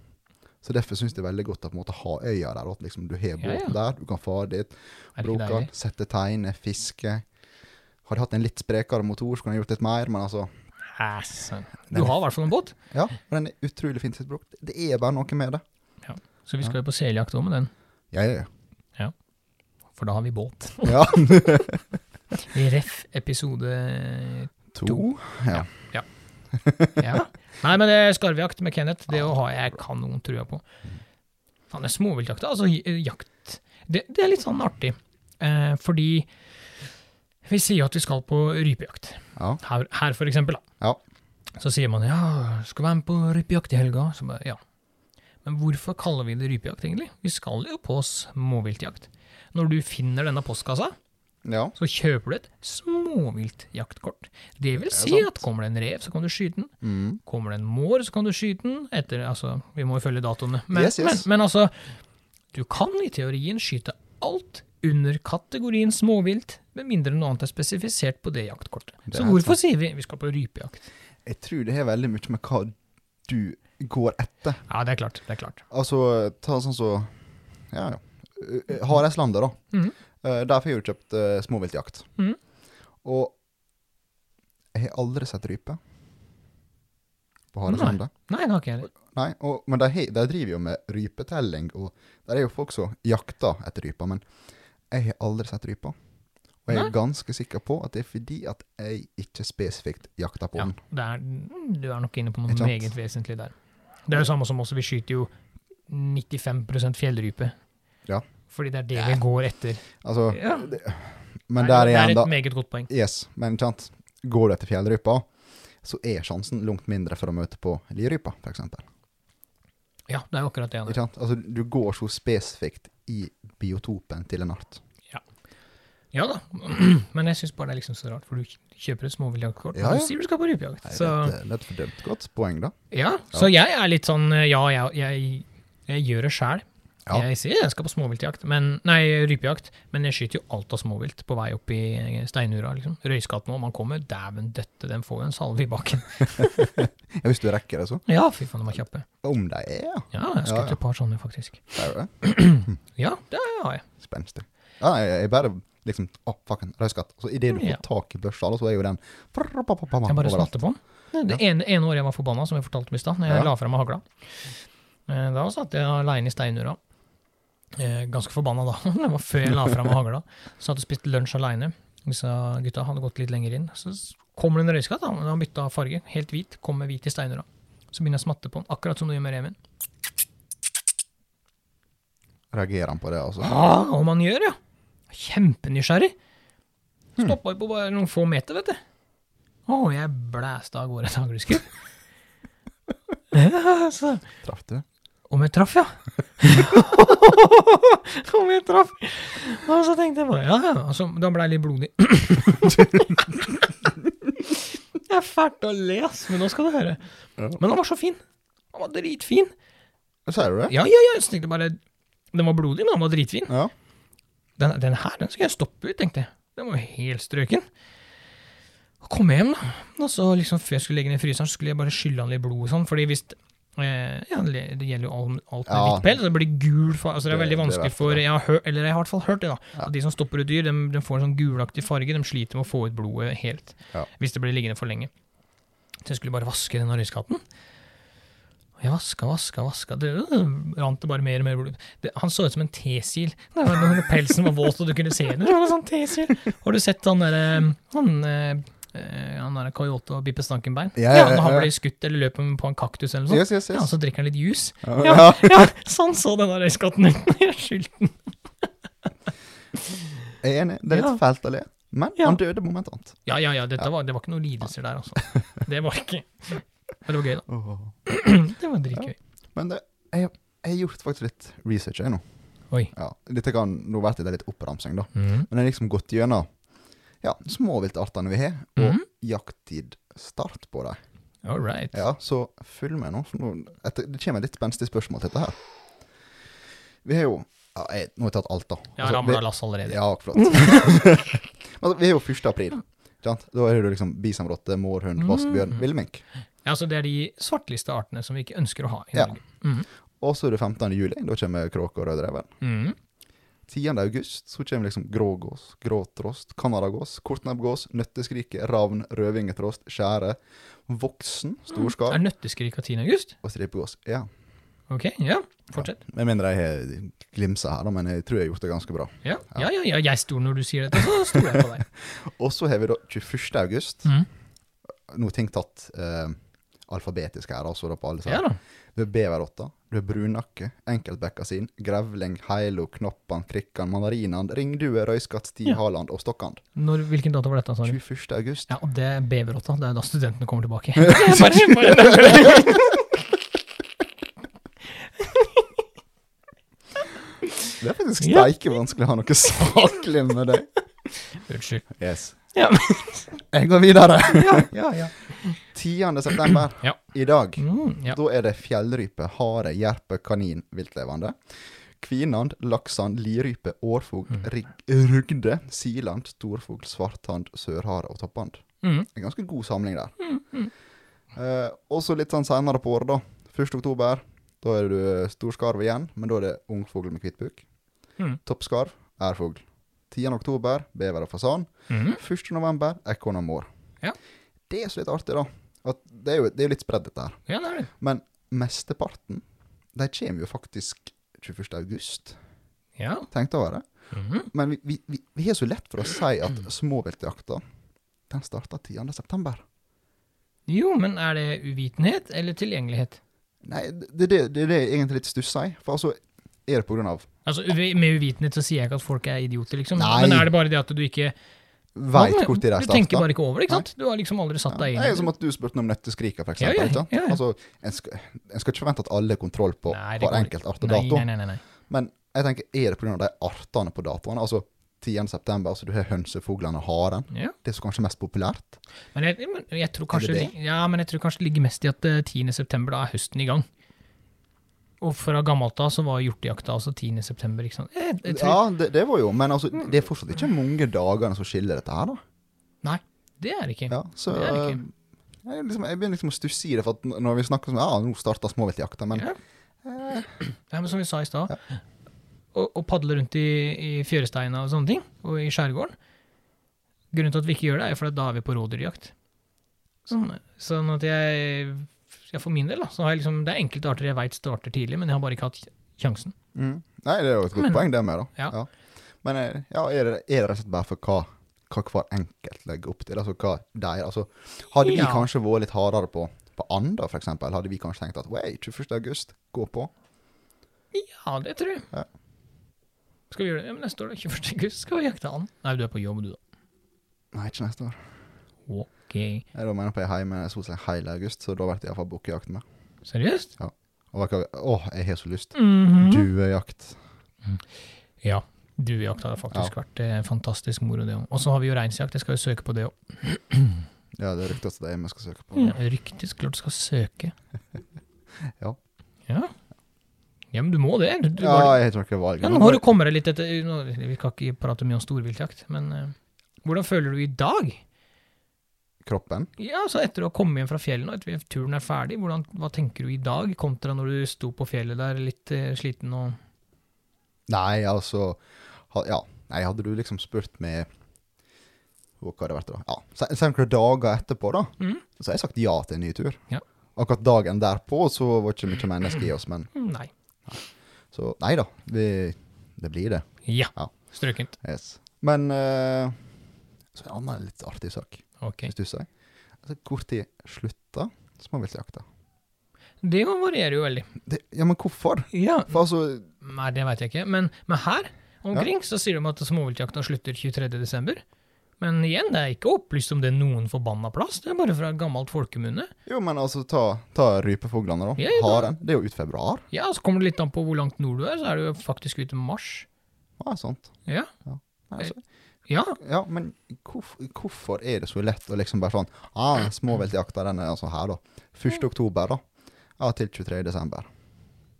Så derfor syns jeg det er veldig godt å på en måte ha øya der, at liksom du har båten ja. der, du kan fare dit, bruke sette teiner, fiske. Hadde hatt en litt sprekere motor, så kunne jeg gjort litt mer, men altså Hæsen. Du har i hvert fall en båt, Ja, og den er utrolig fint brukt. Det er bare noe med det. så vi skal jo på seljakt òg med den. Ja, ja, For da har vi båt. ja. I ref episode to. Ja. Ja. Nei, men det skarvjakt med Kenneth, det å ha jeg kanon trua på. Han er småviltjakt, altså jakt. Det, det er litt sånn artig, eh, fordi vi sier at vi skal på rypejakt. Ja. Her, her for eksempel, da. Ja. Så sier man ja, skal være med på rypejakt i helga. Så bare, ja. Men hvorfor kaller vi det rypejakt, egentlig? Vi skal jo på småviltjakt. Når du finner denne postkassa, ja. så kjøper du et småviltjaktkort. Det vil Det er si sant. at kommer det en rev, så kan du skyte den. Mm. Kommer det en mår, så kan du skyte den. Etter, altså, vi må jo følge datoene. Men, Yes, yes. men, men altså, du kan i teorien skyte alt under kategorien småvilt, med mindre noe annet er spesifisert på det jaktkortet. Det Så hvorfor sant. sier vi vi skal på rypejakt? Jeg tror det har veldig mye med hva du går etter. Ja, det er klart. det er klart. Altså, ta sånn så Ja, ja. Hareidlandet, da. Uh, Der har jeg jo kjøpt uh, småviltjakt. Mm. Og jeg har aldri sett rype på Hareidlandet. Nei, det har ikke jeg heller. Nei, og, men de, driver jo med rypetelling, og der er jo folk som jakter etter ryper, men jeg har aldri sett rypa. Og jeg er Nei. ganske sikker på at det er fordi at jeg ikke spesifikt jakter på Ja, den. det er, mm, du er nok inne på noe meget vesentlig der. Det er jo samme som også, vi skyter jo 95% fjellrype. Ja. Fordi det er det vi går etter. Altså, Ja. det, men Nei, der det igjen, er da et meget godt poeng. Yes, men sant, går du etter fjellrypa, så er sjansen langt mindre for å møte på lirypa, eksempel. Ja, det er akkurat det. Ikke sant? Altså, du går så spesifikt i biotopen til en art. Ja da, men jeg syns bare det er liksom så rart, for du kjøper et småviltjaktkort, Ja, og du sier du skal på rypejakt. Så, det, er et- det er et fordømt godt poeng, da. ja, så jeg er litt sånn Ja, jeg, jeg, jeg gjør det sjæl. Ja. Jeg sier jeg skal på småviltjakt, men, nei, rypejakt, men jeg skyter jo alt av småvilt på vei opp i steinura. Liksom. Røyskatten òg, man kommer, dæven døtte, den får jo en salve i baken. Ja, hvis du rekker det, så. Ja, fy faen, de var kjappe. Om de er, ja. Ja, jeg har skutt Ja, ja. et par sånne, faktisk. Det er det. Ja, det har jeg. Spenstig. Ja, jeg, jeg bare liksom Å, fucken, røyskatt. Så idet du får tak i børsa, så er jo den Jeg bare snatter på den. Det ene, ene året jeg var forbanna, som jeg fortalte om i stad, når jeg la fra meg hagla. Eh, Da satt jeg aleine i steinura. Eh, Ganske forbanna da. Det var før jeg la fram hagla. Så hadde jeg spist lunsj aleine. Disse gutta hadde gått litt lenger inn. Så kommer det en røyskatt. da. han bytta farge. Helt hvit. Kommer hvit i steinura. Så begynner jeg å smatte på den, akkurat som du gjør med reven. Reagerer han på det, altså? Ah, om man gjør, ja. Kjempenysgjerrig. Hmm. Stoppa jo på bare noen få meter, vet du. Å, jeg blæste av gårde et hagleskudd. Ja, så. Traff du? Om jeg traff, ja. Om jeg traff. Og så tenkte jeg bare, ja, ja. Altså, da ble jeg litt blodig. det er fælt å le, ass, men nå skal du høre. Ja. Men han var så fin. Han var dritfin. Sier du det? Ja, ja, ja. Så tenkte jeg bare, den var blodig, men han var dritfin. Ja. Den, den her, den skal jeg stoppe ut, tenkte jeg. Den var jo helt strøken. Og kom hjem, da. Og så liksom før jeg skulle legge den i fryseren, så skulle jeg bare skylle han litt blod og sånn. Fordi hvis ja, det gjelder jo alt med Ja. hvitt pels. Det blir gul altså Det er veldig vanskelig for jeg. har hør, Eller jeg har i hvert fall hørt det, da. Ja. At de som stopper ut dyr, de, de får en sånn gulaktig farge. De sliter med å få ut blodet helt Ja. hvis det blir liggende for lenge. Så jeg skulle bare vaske denne røyskatten. Og jeg vaska, vaska, vaska. Det rant det bare mer og mer blod. Det, han så ut som en tesil. Pelsen var våt og du kunne se den. Sånn tesil. Har du sett han derre Han, eh, eh, han der Coyote og Bippe Stankenbein? Ja, ja, Når han blir skutt eller løper på en kaktus eller noe sånt. Yes, yes, Ja, så drikker han litt juice. Ja. Ja, ja, sånn så denne røyskatten ut når jeg skylte den. Jeg er enig. Det er litt Ja. fælt å le. Men Ja. han døde momentant. Ja, ja, ja, var, det var ikke noen lidelser der, altså. Det var ikke Men det var gøy, da. Det var dritgøy. Men det, jeg, jeg har gjort faktisk litt research jeg nå. Oi. Ja, dette kan nå bli litt oppramsing, da. Mm. Men jeg har liksom gått gjennom ja, småviltartene vi har, og jakttid jakttidstart på dem. All right. Ja, så følg med nå. For nå etter, det kommer litt spenstig spørsmål til dette her. Vi har jo ja, jeg, Nå har jeg tatt alt, da. Altså, vi- ramla lass allerede. Ja, flott. altså, vi har jo 1. april. Sant? Da er det liksom bisamrotte, mårhund, vaskbjørn, mm. villmink. Ja, så det er de svartliste artene som vi ikke ønsker å ha i Ja. Norge. Mhm. Og så er det 15. juli. Da kommer kråke og rødreven. Mhm. 10. august så kommer liksom grågås, gråtrost, canadagås, kortnebbgås, nøtteskrike, ravn, rødvingetrost, skjære, voksen, Er mm. Er av 10. august? og stripegås. Ja. Ok, ja. Fortsett. Med mindre jeg har glimsa her, da, men jeg tror jeg har gjort det ganske bra. Ja, ja, ja, ja jeg stoler når du sier dette, så stoler jeg på deg. Og så har vi da 21. august. Mm. Nå er ting tatt eh, alfabetisk her, altså da på alle Ja sammen. Du har beverrotta, du har brunnakke, enkeltbekkasin, grevling, heilo, knoppan, krikkan, mandarinan, ringdue, røyskatt, stihaland og stokkand. Når, hvilken dato var dette, Sorry? 21. august. Ja, og det er beverrotta. Det er da studentene kommer tilbake. bare, bare, Det er faktisk Ja. steike vanskelig å ha noe saklig med det. Unnskyld. Yes. Ja. Jeg går videre. Ja, ja, ja. 10. september, Ja. i dag, Mm, ja. da er det fjellrype, hare, jerpe, kanin, viltlevende. Kvinand, laksand, lirype, årfugl, Mm. rugde, siland, storfugl, svarthand, sørhare og toppand. Mm. En ganske god samling der. Eh, også litt sånn senere på året, da. 1. oktober. Da er du storskarv igjen, men da er det ungfugl med hvittbuk. Mm. Toppskarv, ærfugl. 10. oktober, bever og fasan. Mm. 1. november, ekorn og mår. Ja. Det er så litt artig, da. At det er jo det er litt spredd, dette her. Ja, det er det. Men mesteparten, de kommer jo faktisk 21. august. Ja. Tenk over det. -hmm. Men vi, vi, vi, vi har så lett for å si at småviltjakta, den starter 10. september. Jo, men er det uvitenhet eller tilgjengelighet? Nei, det er det, det, er det jeg egentlig litt stusser i. For altså, er det på grunn av Altså, Med uvitenhet så sier jeg ikke at folk er idioter, liksom. Nei. Men er det bare det at du ikke Veit hvor de Du tenker bare ikke over det, ikke sant? Du har liksom aldri satt deg inn i det er som at du spurte om nøtteskrika, for Ja, ja, ja, ja. Altså, en, skal, en skal ikke forvente at alle har kontroll på Nei, hver enkelt art og dato. nei, nei, nei, nei. Men jeg tenker, er det pga. de artene på datoene? Altså 10. september, altså du har hønsefuglene og haren. Ja. Det er så kanskje mest populært. Men jeg, men jeg tror kanskje det det? Ja, men jeg tror kanskje det ligger mest i at eh, 10. september, da er høsten i gang. Og fra gammelt av så var hjortejakta altså 10. september, ikke sant? Jeg, jeg tror, Ja, det, det var jo, men altså, det er fortsatt ikke mange dagene som skiller dette her, da. Nei, det er det ikke. Ja, så Det er det ikke. eh, jeg, liksom, jeg begynner liksom å stusse i det, for når vi snakker om ja, nå starter småviltjakta, men Ja. Ja, men som vi sa i stad, å, å padle rundt i, i fjøresteina og sånne ting, og i skjærgården Grunnen til at vi ikke gjør det, er fordi da er vi på rådyrjakt. Sånn, sånn at jeg, ja, For min del, da, så har jeg liksom Det er enkelte arter jeg veit starter tidlig, men jeg har bare ikke hatt sjansen. mm. Nei, det er jo et godt Men- poeng, det med, da. Ja. Men eh, ja, er det, rett og slett bare for hva, hva hver enkelt legger opp til? Altså hva de altså, Hadde vi Ja. kanskje vært litt hardere på, på Anda, eksempel, hadde vi kanskje tenkt at Wait, 21. august, gå på. Ja, det tror jeg. Ja. Skal vi gjøre det? Ja, men neste år, da, 21. august, skal vi jakte and. Nei, du er på jobb, du, da. Nei, ikke neste år. Ok. Jeg da mener på jeg er hjemme så å si hele august, så da blir det iallfall bukkejakt med. Seriøst? Og jeg, å, jeg har så lyst. Mhm. Duejakt. Ja. Duejakt hadde faktisk vært eh, fantastisk moro, det òg. Og så har vi jo reinsjakt, jeg skal jo søke på det òg. Ja, det er ryktet at det er vi skal søke på. Ja, Ryktes klart du skal søke. Ja. Ja. Ja, men du må det. Du, du Ja, var, jeg tror ikke det var ja, nå har du kommet deg litt etter Vi skal ikke prate mye om storviltjakt, men eh, hvordan føler du i dag? Kroppen. Ja, så etter å ha kommet hjem fra fjellet, nå, etter at turen er ferdig, hvordan, hva tenker du i dag, kontra når du sto på fjellet der litt eh, sliten og Nei, altså Ja, nei, hadde du liksom spurt meg Hva hadde det vært da? Ja, se- Se noen dager etterpå, da, mm, så har jeg sagt ja til en ny tur. Ja. Akkurat dagen derpå så var det ikke mye menneske i oss, men Nei. Så nei da, vi, det blir det. Ja. Ja. Strøkent. Yes. Men uh, så en annen litt artig sak, Ok. hvis du sier. Altså, hvor tid slutta småviltjakta? Det varierer jo veldig. Det, ja, men hvorfor? Ja. For altså Nei, det veit jeg ikke. Men, men her omkring så sier de at småviltjakta slutter 23.12. Men igjen, det er ikke opplyst om det er noen forbanna plass. Det er bare fra gammelt folkemunne. Jo, men altså, ta, ta rypefuglene, da. Ja, ja. Haren. Det er jo ut februar. Ja, så kommer det litt an på hvor langt nord du er, så er du jo faktisk ute i mars. Ja, sant. Ja. Nei, altså, Ja. ja, men hvorfor, hvorfor er det så lett å liksom bare sånn ah, Småviltjakta, den er altså her, da. 1. oktober, da. Ja, til 23. desember.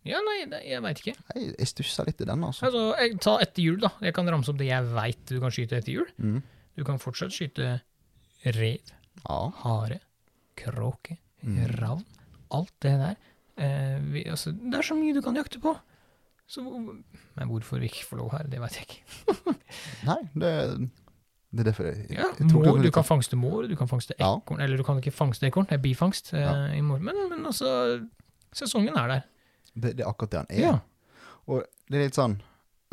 Ja, nei, det, jeg veit ikke. Jeg, jeg stusser litt i den, altså. Altså, jeg, Ta etter jul, da. Jeg kan ramse opp det jeg veit du kan skyte etter jul. Mm. Du kan fortsatt skyte rev, Ja. hare, kråke, Mm. ravn. Alt det der. Eh, vi, altså, det er så mye du kan jakte på. Så, men hvorfor vi ikke får lov her, det veit jeg ikke. Nei, det, det er derfor jeg, Ja, jeg mår, du kan sånn- fangste mår, du kan fangste Ja. ekorn. Eller du kan ikke fangste ekorn, det er bifangst eh, i mår. Men, men altså, sesongen er der. det, det er akkurat det han er. Ja. Og det er litt sånn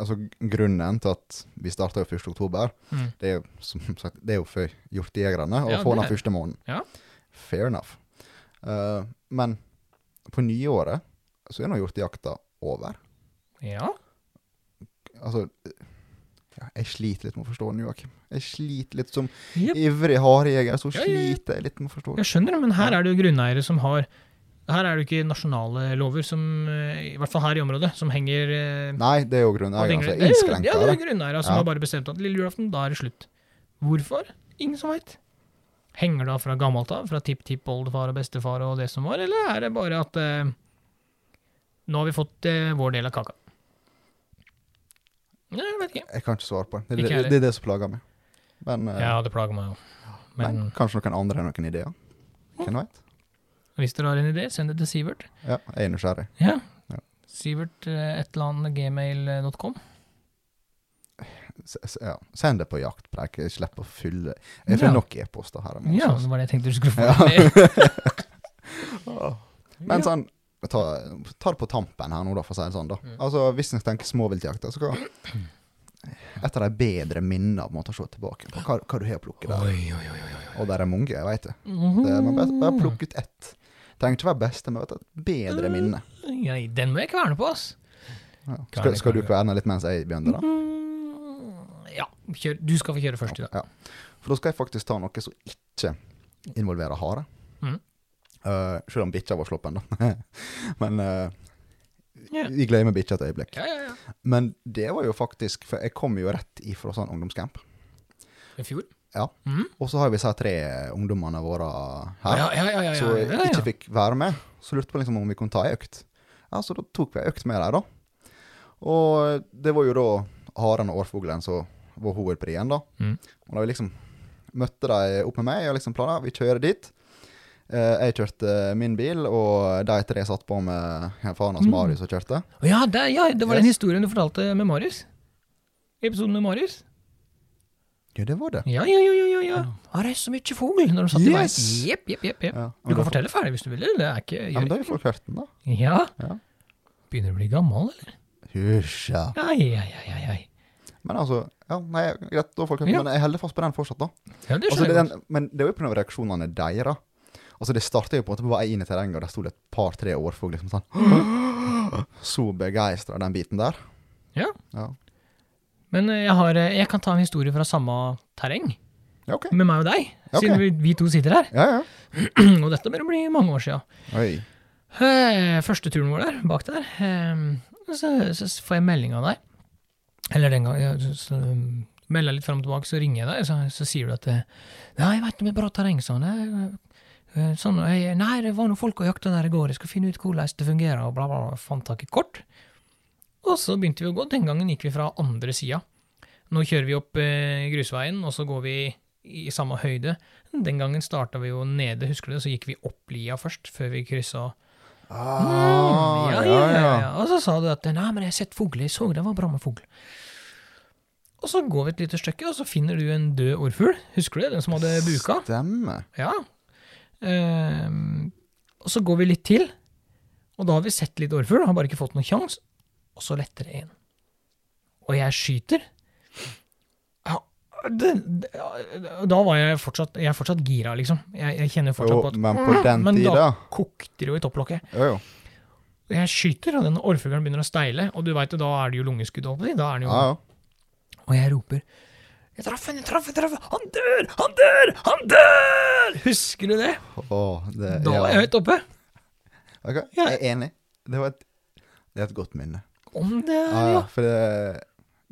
Altså, grunnen til at vi starta 1. oktober, Mm. det er jo som sagt, det er jo for hjortejegerne å Ja, få den første måneden. Ja. Fair enough. Uh, men på nyåret så er nå hjortejakta over. Ja. Altså ja, Jeg sliter litt med å forstå den, Joakim. Jeg sliter litt som yep. ivrig harejeger, så Ja, sliter jeg litt med å forstå den. Jeg skjønner det, men her er det jo grunneiere som har Her er det jo ikke nasjonale lover, som, eh, i hvert fall her i området, som henger eh, Nei, det er jo grunneierne som Det er jo- Ja, det er grunneiere som Ja. har bare bestemt at lille julaften, da er det slutt. Hvorfor? Ingen som veit. Henger det av fra gammelt av, fra tipp-tipp-oldefar og bestefar og det som var, eller er det bare at eh, nå har vi fått eh, vår del av kaka? Jeg vet ikke. Jeg kan ikke svare på det. Det, det, det er det som plager meg. Men, eh, Ja, det plager meg òg. Men men kanskje noen andre har noen ideer? Hvem vet? hvis dere har en idé, send det til Sivert. Ja, jeg er nysgjerrig. Ja. Ja. Sivert eh, et eller annet gmail.com. S ja. Send det på jaktpreik. Jeg slipper å fylle Jeg får Ja. nok e-poster her. Ja, det var det jeg tenkte du skulle få. Ja. Men Ja. sånn ta, ta det på tampen her nå, da, for å si det sånn. da. Mm. Altså, Hvis en tenker småviltjakt, så skal et av de bedre minnene på en måte å se tilbake på hva, hva du har plukket der. Oi, oi, oi. Og der er mange, jeg vet det. Mhm. det man bare, bare plukke ut ett. Trenger ikke være beste, men vet du, et bedre minne. Ja, den må jeg kverne på, ass. Ja. Skal, skal du kverne. litt mens jeg begynner, da? Mm, Ja, kjør. du skal få kjøre først i dag. Ja. For da skal jeg faktisk ta noe som ikke involverer hare. Mhm. Eh, selv om bikkja var sloppen, da. Men uh, vi glemmer bikkja et øyeblikk. Ja, ja, ja. Men det var jo faktisk For jeg kom jo rett ifra sånn ungdomscamp. I fjor? Ja. Mhm. Og så har vi disse tre ungdommene våre her, Ja, ja, ja, ja, ja, som ikke fikk være med. Så lurte på liksom om vi kunne ta ei økt. Ja, Så da tok vi ei økt med dem, da. Og det var jo da haren og årfuglen som var hovedprien, da. Mm. Og da vi liksom møtte de opp med meg og liksom planla vi kjører dit. Eh, jeg kjørte min bil, og de tre satt på med faren hans Mm. Marius og kjørte. Ja, det, ja, det var den historien du fortalte med Marius. Episoden med Marius. Ja, det var det. Ja, ja, ja, ja, ja, ja. Har jeg så mye fugl når de satt i veien? Jepp, jepp, jepp. jepp. Ja, Du kan fortelle ferdig hvis du vil. Det er ikke Ja, men da har jo folk hørt den, da. Ja. Ja. Begynner du å bli gammel, eller? Hysja. Ai, ai, ai, ai, ai. Men altså, ja, nei, greit, da folk hørt Ja. men jeg holder fast på den fortsatt, da. Ja, det Altså, det, den, men det er jo på grunn av reaksjonene deres. Altså, det startet jo på en måte på vei inn i terrenget, og der sto det et par-tre årfugl liksom sånn Så begeistra den biten der. Ja. Ja, Men eh, jeg, har, eh, jeg kan ta en historie fra samme terreng, ja ok. med meg og deg, Ja, ok. siden vi, vi to sitter her. Ja, ja. og dette å bli mange år. Oi. Eh, Første turen vår der, bak der, så, så får jeg melding av deg. Eller den gang, jeg, så, så um, melder litt frem og tilbake, så ringer jeg deg, så, så sier du at Nei, jeg vet det er bra terreng, sånn. eh, sånn jeg, nei, det var noen folk og jakta der i går, jeg skal finne ut hvordan det fungerer, og bla, bla, bla. Fant tak i kort. Og så begynte vi å gå. Den gangen gikk vi fra andre sida. Nå kjører vi opp eh, grusveien, og så går vi i samme høyde. Den gangen starta vi jo nede, husker du det? Så gikk vi opp lia først, før vi kryssa. Ah, Mm, ja, ja, ja, ja. Og så sa du at 'nei, men jeg har sett fugler, jeg så det var bra med fugl'. Og så går vi et lite stykke, og så finner du en død orrfugl. Husker du det? Den som hadde buka? Stemmer. Ja. Ehm, og så går vi litt til, og da har vi sett litt orrfugl, har bare ikke fått noen sjanse. og så letter det inn. Og jeg skyter. Ja, det, det, da var jeg fortsatt, jeg er fortsatt gira, liksom. Jeg, jeg kjenner fortsatt Jo, på at men på den men da kokte det jo i topplokket. Jo, jo. Og jeg skyter, og den orrfuglen begynner å steile, og du veit jo, da er det jo lungeskudd. Da er den jo Ja, ja. Og jeg roper Jeg traff han, jeg traff jeg traff Han dør! Han dør! Han dør! Husker du det? Åh, det, Da ja. var jeg høyt oppe. Ok, Ja. Jeg er enig. Det, var et, det er et godt minne. Om det er, Ja, ja, ja. for det,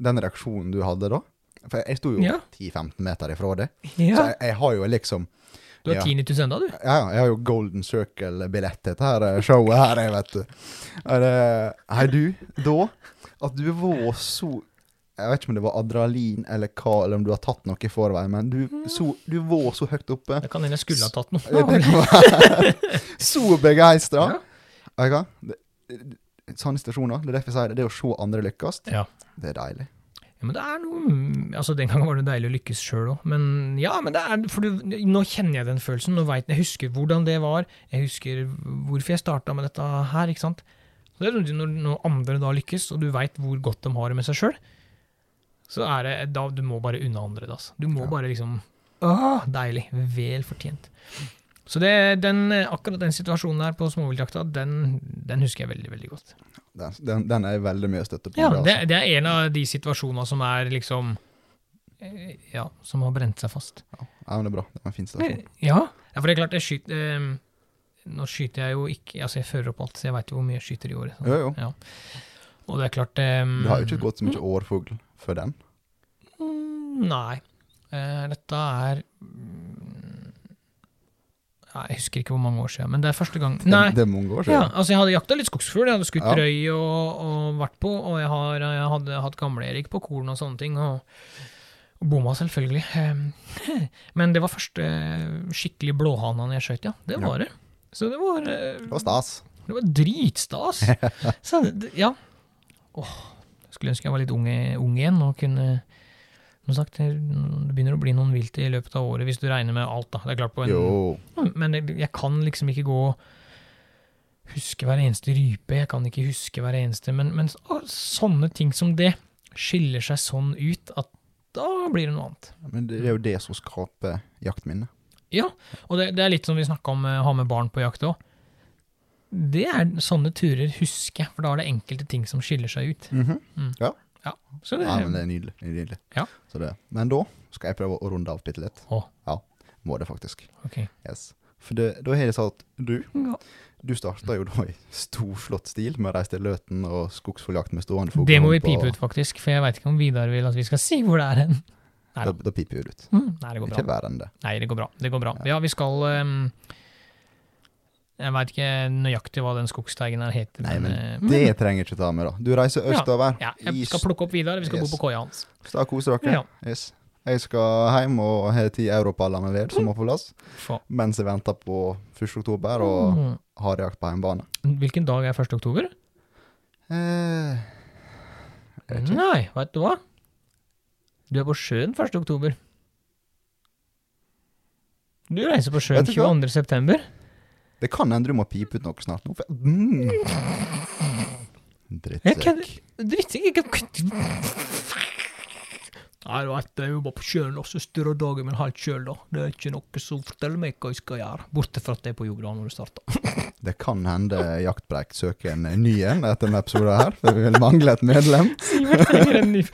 den reaksjonen du hadde da For jeg, sto jo Ja. 10-15 meter ifra det. Så ja. jeg, jeg har jo liksom Du har ja. tinnitus ennå, du. Ja, ja, jeg har jo Golden Circle-billett til dette her eh, showet her, jeg vet du. Er det, Hei, du, da At du var så Jeg vet ikke om det var adrenalin eller hva, eller om du har tatt noe i forveien, men du, så, du var så høyt oppe. Det kan hende jeg skulle ha tatt noe. Det så begeistra. Ja. Sånne situasjoner, det er derfor jeg sier det, det å se andre lykkes, Ja. det er deilig. Ja, men det er noe mm, Altså, den gangen var det deilig å lykkes sjøl òg, men ja, men det er For du, nå kjenner jeg den følelsen, nå vet jeg Jeg husker hvordan det var, jeg husker hvorfor jeg starta med dette her, ikke sant. Så det er når, når andre da lykkes, og du veit hvor godt de har det med seg sjøl, så er det da Du må bare unne andre det, altså. Du må Ja. bare liksom Åh, deilig. Vel fortjent. Så det, den, akkurat den situasjonen der på småviltjakta, den, den husker jeg veldig, veldig godt. Den, den, er jeg veldig mye støtte på. Ja, det, altså. det er en av de situasjonene som er liksom eh, Ja, som har brent seg fast. ja, men det er bra. Det var en fin stasjon. Ja, ja for det er klart, jeg skyter eh, Nå skyter jeg jo ikke Altså, jeg fører opp alt, så jeg veit jo hvor mye jeg skyter i året. Jo, jo. Ja. Og det er klart eh, Det har jo ikke gått så mye årfugl før den. mm, Nei. Uh, dette er mm, Jeg husker ikke hvor mange år siden, men det er første gang Det, Nei. det er mange år Ja, siden. altså jeg hadde jakta litt skogsfugl, jeg hadde skutt Ja. røy og, og vært på, og jeg, har, jeg hadde hatt gamle-Erik på korn og sånne ting, og, og bomma selvfølgelig. Men det var første skikkelig blåhanene jeg skjøt, ja. Det Ja. var det. Så det var, eh, Det var stas. det var dritstas. Så det, ja. Åh, skulle ønske jeg var litt ung, ung igjen og kunne som sagt, det det begynner å bli noen vilt i løpet av året, hvis du regner med alt. da. Det er klart på en, Jo. men jeg, kan liksom ikke gå og huske hver eneste rype, jeg kan ikke huske hver eneste Men, men å, sånne ting som det skiller seg sånn ut at da blir det noe annet. Men det er jo det som skaper jaktminnet. Ja, og det, det er litt som vi snakka om å ha med barn på jakt òg. Det er sånne turer husker jeg, for da er det enkelte ting som skiller seg ut. Mhm. Så det, Ja, men det er nydelig. nydelig. Ja. Så det. Men da skal jeg prøve å runde av bitte litt. Oh. Ja, må det faktisk. Okay. Yes. For det, da har jeg sagt at du Ja. Du starta jo da i storslått stil med å reise til Løten og skogsfugljakt med stående fugl. Det må vi pipe ut, faktisk, for jeg veit ikke om Vidar vil at vi skal si hvor det er hen. Da, da. piper vi det ut. Mm, Nei, det går bra. Ikke verre enn det. Nei, det går bra. Det går bra. Ja, vi skal ehm, Jeg veit ikke nøyaktig hva den skogsteigen her heter. Nei, men men Det trenger jeg ikke ta med, da. Du reiser Ja. østover. ja, Jeg skal plukke opp Vidar, vi skal Yes. bo på koia hans. Så da koser dere. Ja. Yes. Jeg skal hjem og har ti europaller med ved som må på plass, mens jeg venter på 1. oktober og Mm. harejakt på hjemmebane. Hvilken dag er 1. oktober? Eh. Nei, veit du hva? Du er på sjøen 1. oktober. Du reiser på sjøen Vet du hva? 22. september. Det kan hende du må pipe ut noe snart. Mm. Drittsekk. Drittsekk. Nei, du vet, jeg jobber på sjøen, og så styrer dagen min helt sjøl, da. Det er ikke noe som forteller meg hva jeg skal gjøre. Borte fra at jeg er på jorda når du starter. Det kan hende Jaktpreik søker en ny en etter denne episoden her, for vi vil mangle et medlem. Sivert trenger en ny,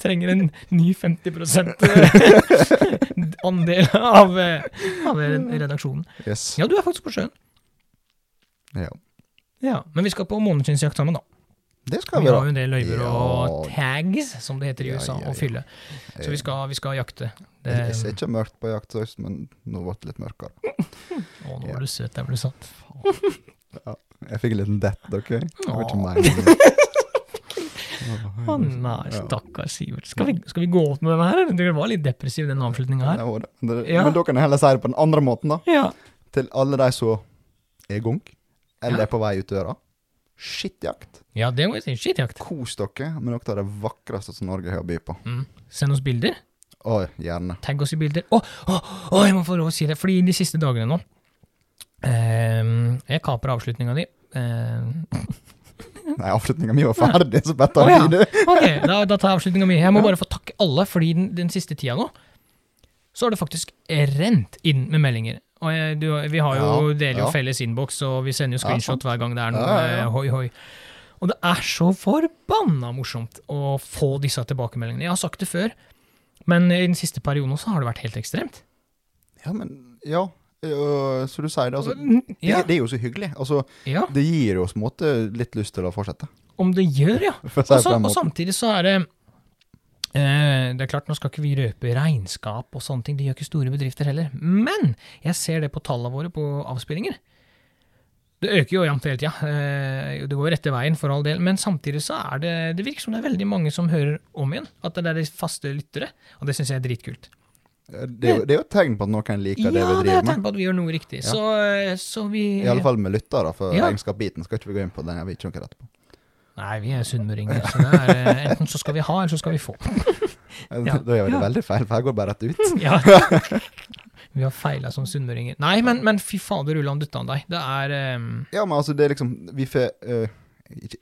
trenger en ny 50 eh, andel av, eh, av redaksjonen. Yes. Ja, du er faktisk på sjøen. Ja. Ja, Men vi skal på månedskinnsjakt sammen, da. Det skal Vi vi, har jo en del løyver og tags, som det heter i USA, ja, ja. å fylle. Så vi skal, vi skal jakte. Det, Jeg, ser ikke mørkt på jaktsøys men nå ble det litt mørkere. å, nå Ja. var du søt der ble du satt. Jeg fikk en liten dett, ok? Det var ikke Åh. Å oh, nei, stakkars Sivert. Skal vi, skal vi gå opp med denne her? Det var litt depressiv, den avslutninga her. Det det. Det- Ja. Men da kan jeg heller si det på den andre måten, da. Ja. Til alle de som er gunk eller Ja. er på vei ut døra. Skittjakt. ja, det må jeg si. Skittjakt. Kos dere med noe av det vakreste som Norge har å by på. Mm. Send oss bilder. Å, gjerne. Tagg oss i bilder. Å, å, å, jeg må få lov å si det, fordi de siste dagene nå eh, Jeg kaper avslutninga di. Eh, Nei, avslutninga mi var ferdig, så bare ta Å, ja. tid. ok, da, da tar jeg avslutninga mi. Jeg må bare få takke alle, fordi den, den siste tida nå så har det faktisk rent inn med meldinger. Og jeg, du, vi har jo, deler jo felles innboks, og vi sender jo screenshot hver gang det er noe ja. eh, hoi hoi. Og det er så forbanna morsomt å få disse tilbakemeldingene. Jeg har sagt det før, men i den siste perioden også har det vært helt ekstremt. Ja, men Ja, øh, så du sier det. Altså, Ja. det, det er jo så hyggelig. Altså, ja, det gir oss måte litt lyst til å fortsette. om det gjør, ja. For å si det Og, samtidig så er det eh, Det er klart, nå skal ikke vi røpe regnskap og sånne ting, det gjør ikke store bedrifter heller. Men jeg ser det på tallene våre på avspillinger. Det øker jo jevnt hele tida. Ja. det går rette veien, for all del. Men samtidig så er det Det virker som det er veldig mange som hører om igjen. At det er de faste lyttere. Og det syns jeg er dritkult. Det er, jo, det er jo et tegn på at noen liker Ja, det vi det er driver et med. tegn på at vi gjør noe riktig. Ja. Så, eh, så vi I alle fall med lyttere, for Ja. regnskapsbiten skal ikke vi gå inn på. Den jeg vet ikke noe rett på. Nei, vi er sunnmøringer. Så det er eh, enten så skal vi ha, eller så skal vi få. Ja. Da gjør vi det Ja. veldig feil, for her går bare rett ut. Ja. Vi har feila som sunnmøringer. Nei, men, men fy fader, Ulland dutta deg. Det er um... Ja, men altså, det er liksom Vi får uh,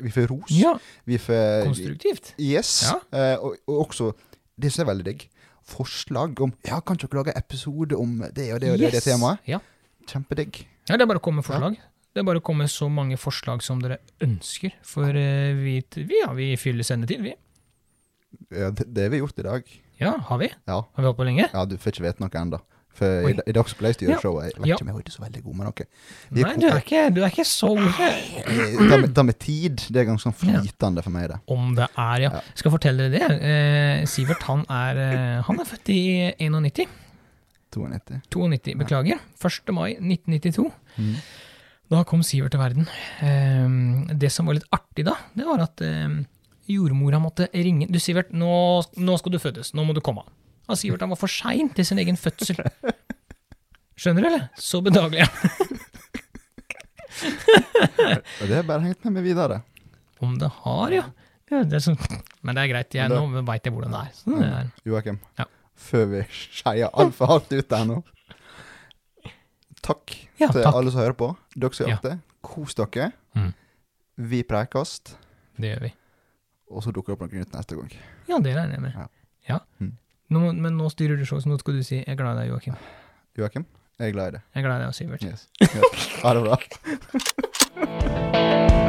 Vi får ros. Ja, Vi får konstruktivt. Yes. Ja. Uh, og, og også Det som er veldig digg. Forslag om Ja, kan dere lage episode om det og det og det, det Yes. temaet? Ja. Kjempedigg. ja, det er bare å komme med forslag. Det er bare å komme med så mange forslag som dere ønsker. For eh, vi, vi, ja, vi fyller sendetid, vi. Ja, det, det har vi gjort i dag. Ja, har vi? Ja. Har vi holdt på lenge? ja, du får ikke vite noe ennå. For Oi. i, i dag skulle jeg styre Ja. showet. Jeg vet Ja. ikke om jeg er så veldig god med noe. Vi Nei, du er ikke, du er ikke så god. Det med, tid, det er ganske sånn flytende for meg, det. Om det er, ja. Ja. Skal fortelle dere det. Eh, Sivert han er, eh, han er født i 91. 92. 92, beklager. 1. mai 1992. Mm. Da kom Sivert til verden. Ehm, det som var litt artig da, det var at ehm, jordmora måtte ringe Du, Sivert, nå, nå skal du fødes. Nå må du komme. Og Sivert han var for sein til sin egen fødsel. Skjønner du, eller? Så bedagelig. Det har bare hengt med meg videre. Om det har, ja. ja det er sånn. Men det er greit. Jeg, nå veit jeg hvordan det er. Sånn er. Joakim, Ja. før vi skeier altfor hardt ut der nå Takk Ja, til takk. alle som hører på. Dere som har det. Kos dere. Mm. Vi preikast, Det gjør vi. og så dukker det opp noe nytt neste gang. Ja, det regner jeg med. Ja. Ja. Mm. Nå, men nå styrer du showet, så nå skal du si 'jeg er glad i deg', Joakim. Joakim, jeg er glad i deg. Jeg er glad i deg, Sivert. Yes. Yes. Ha det bra.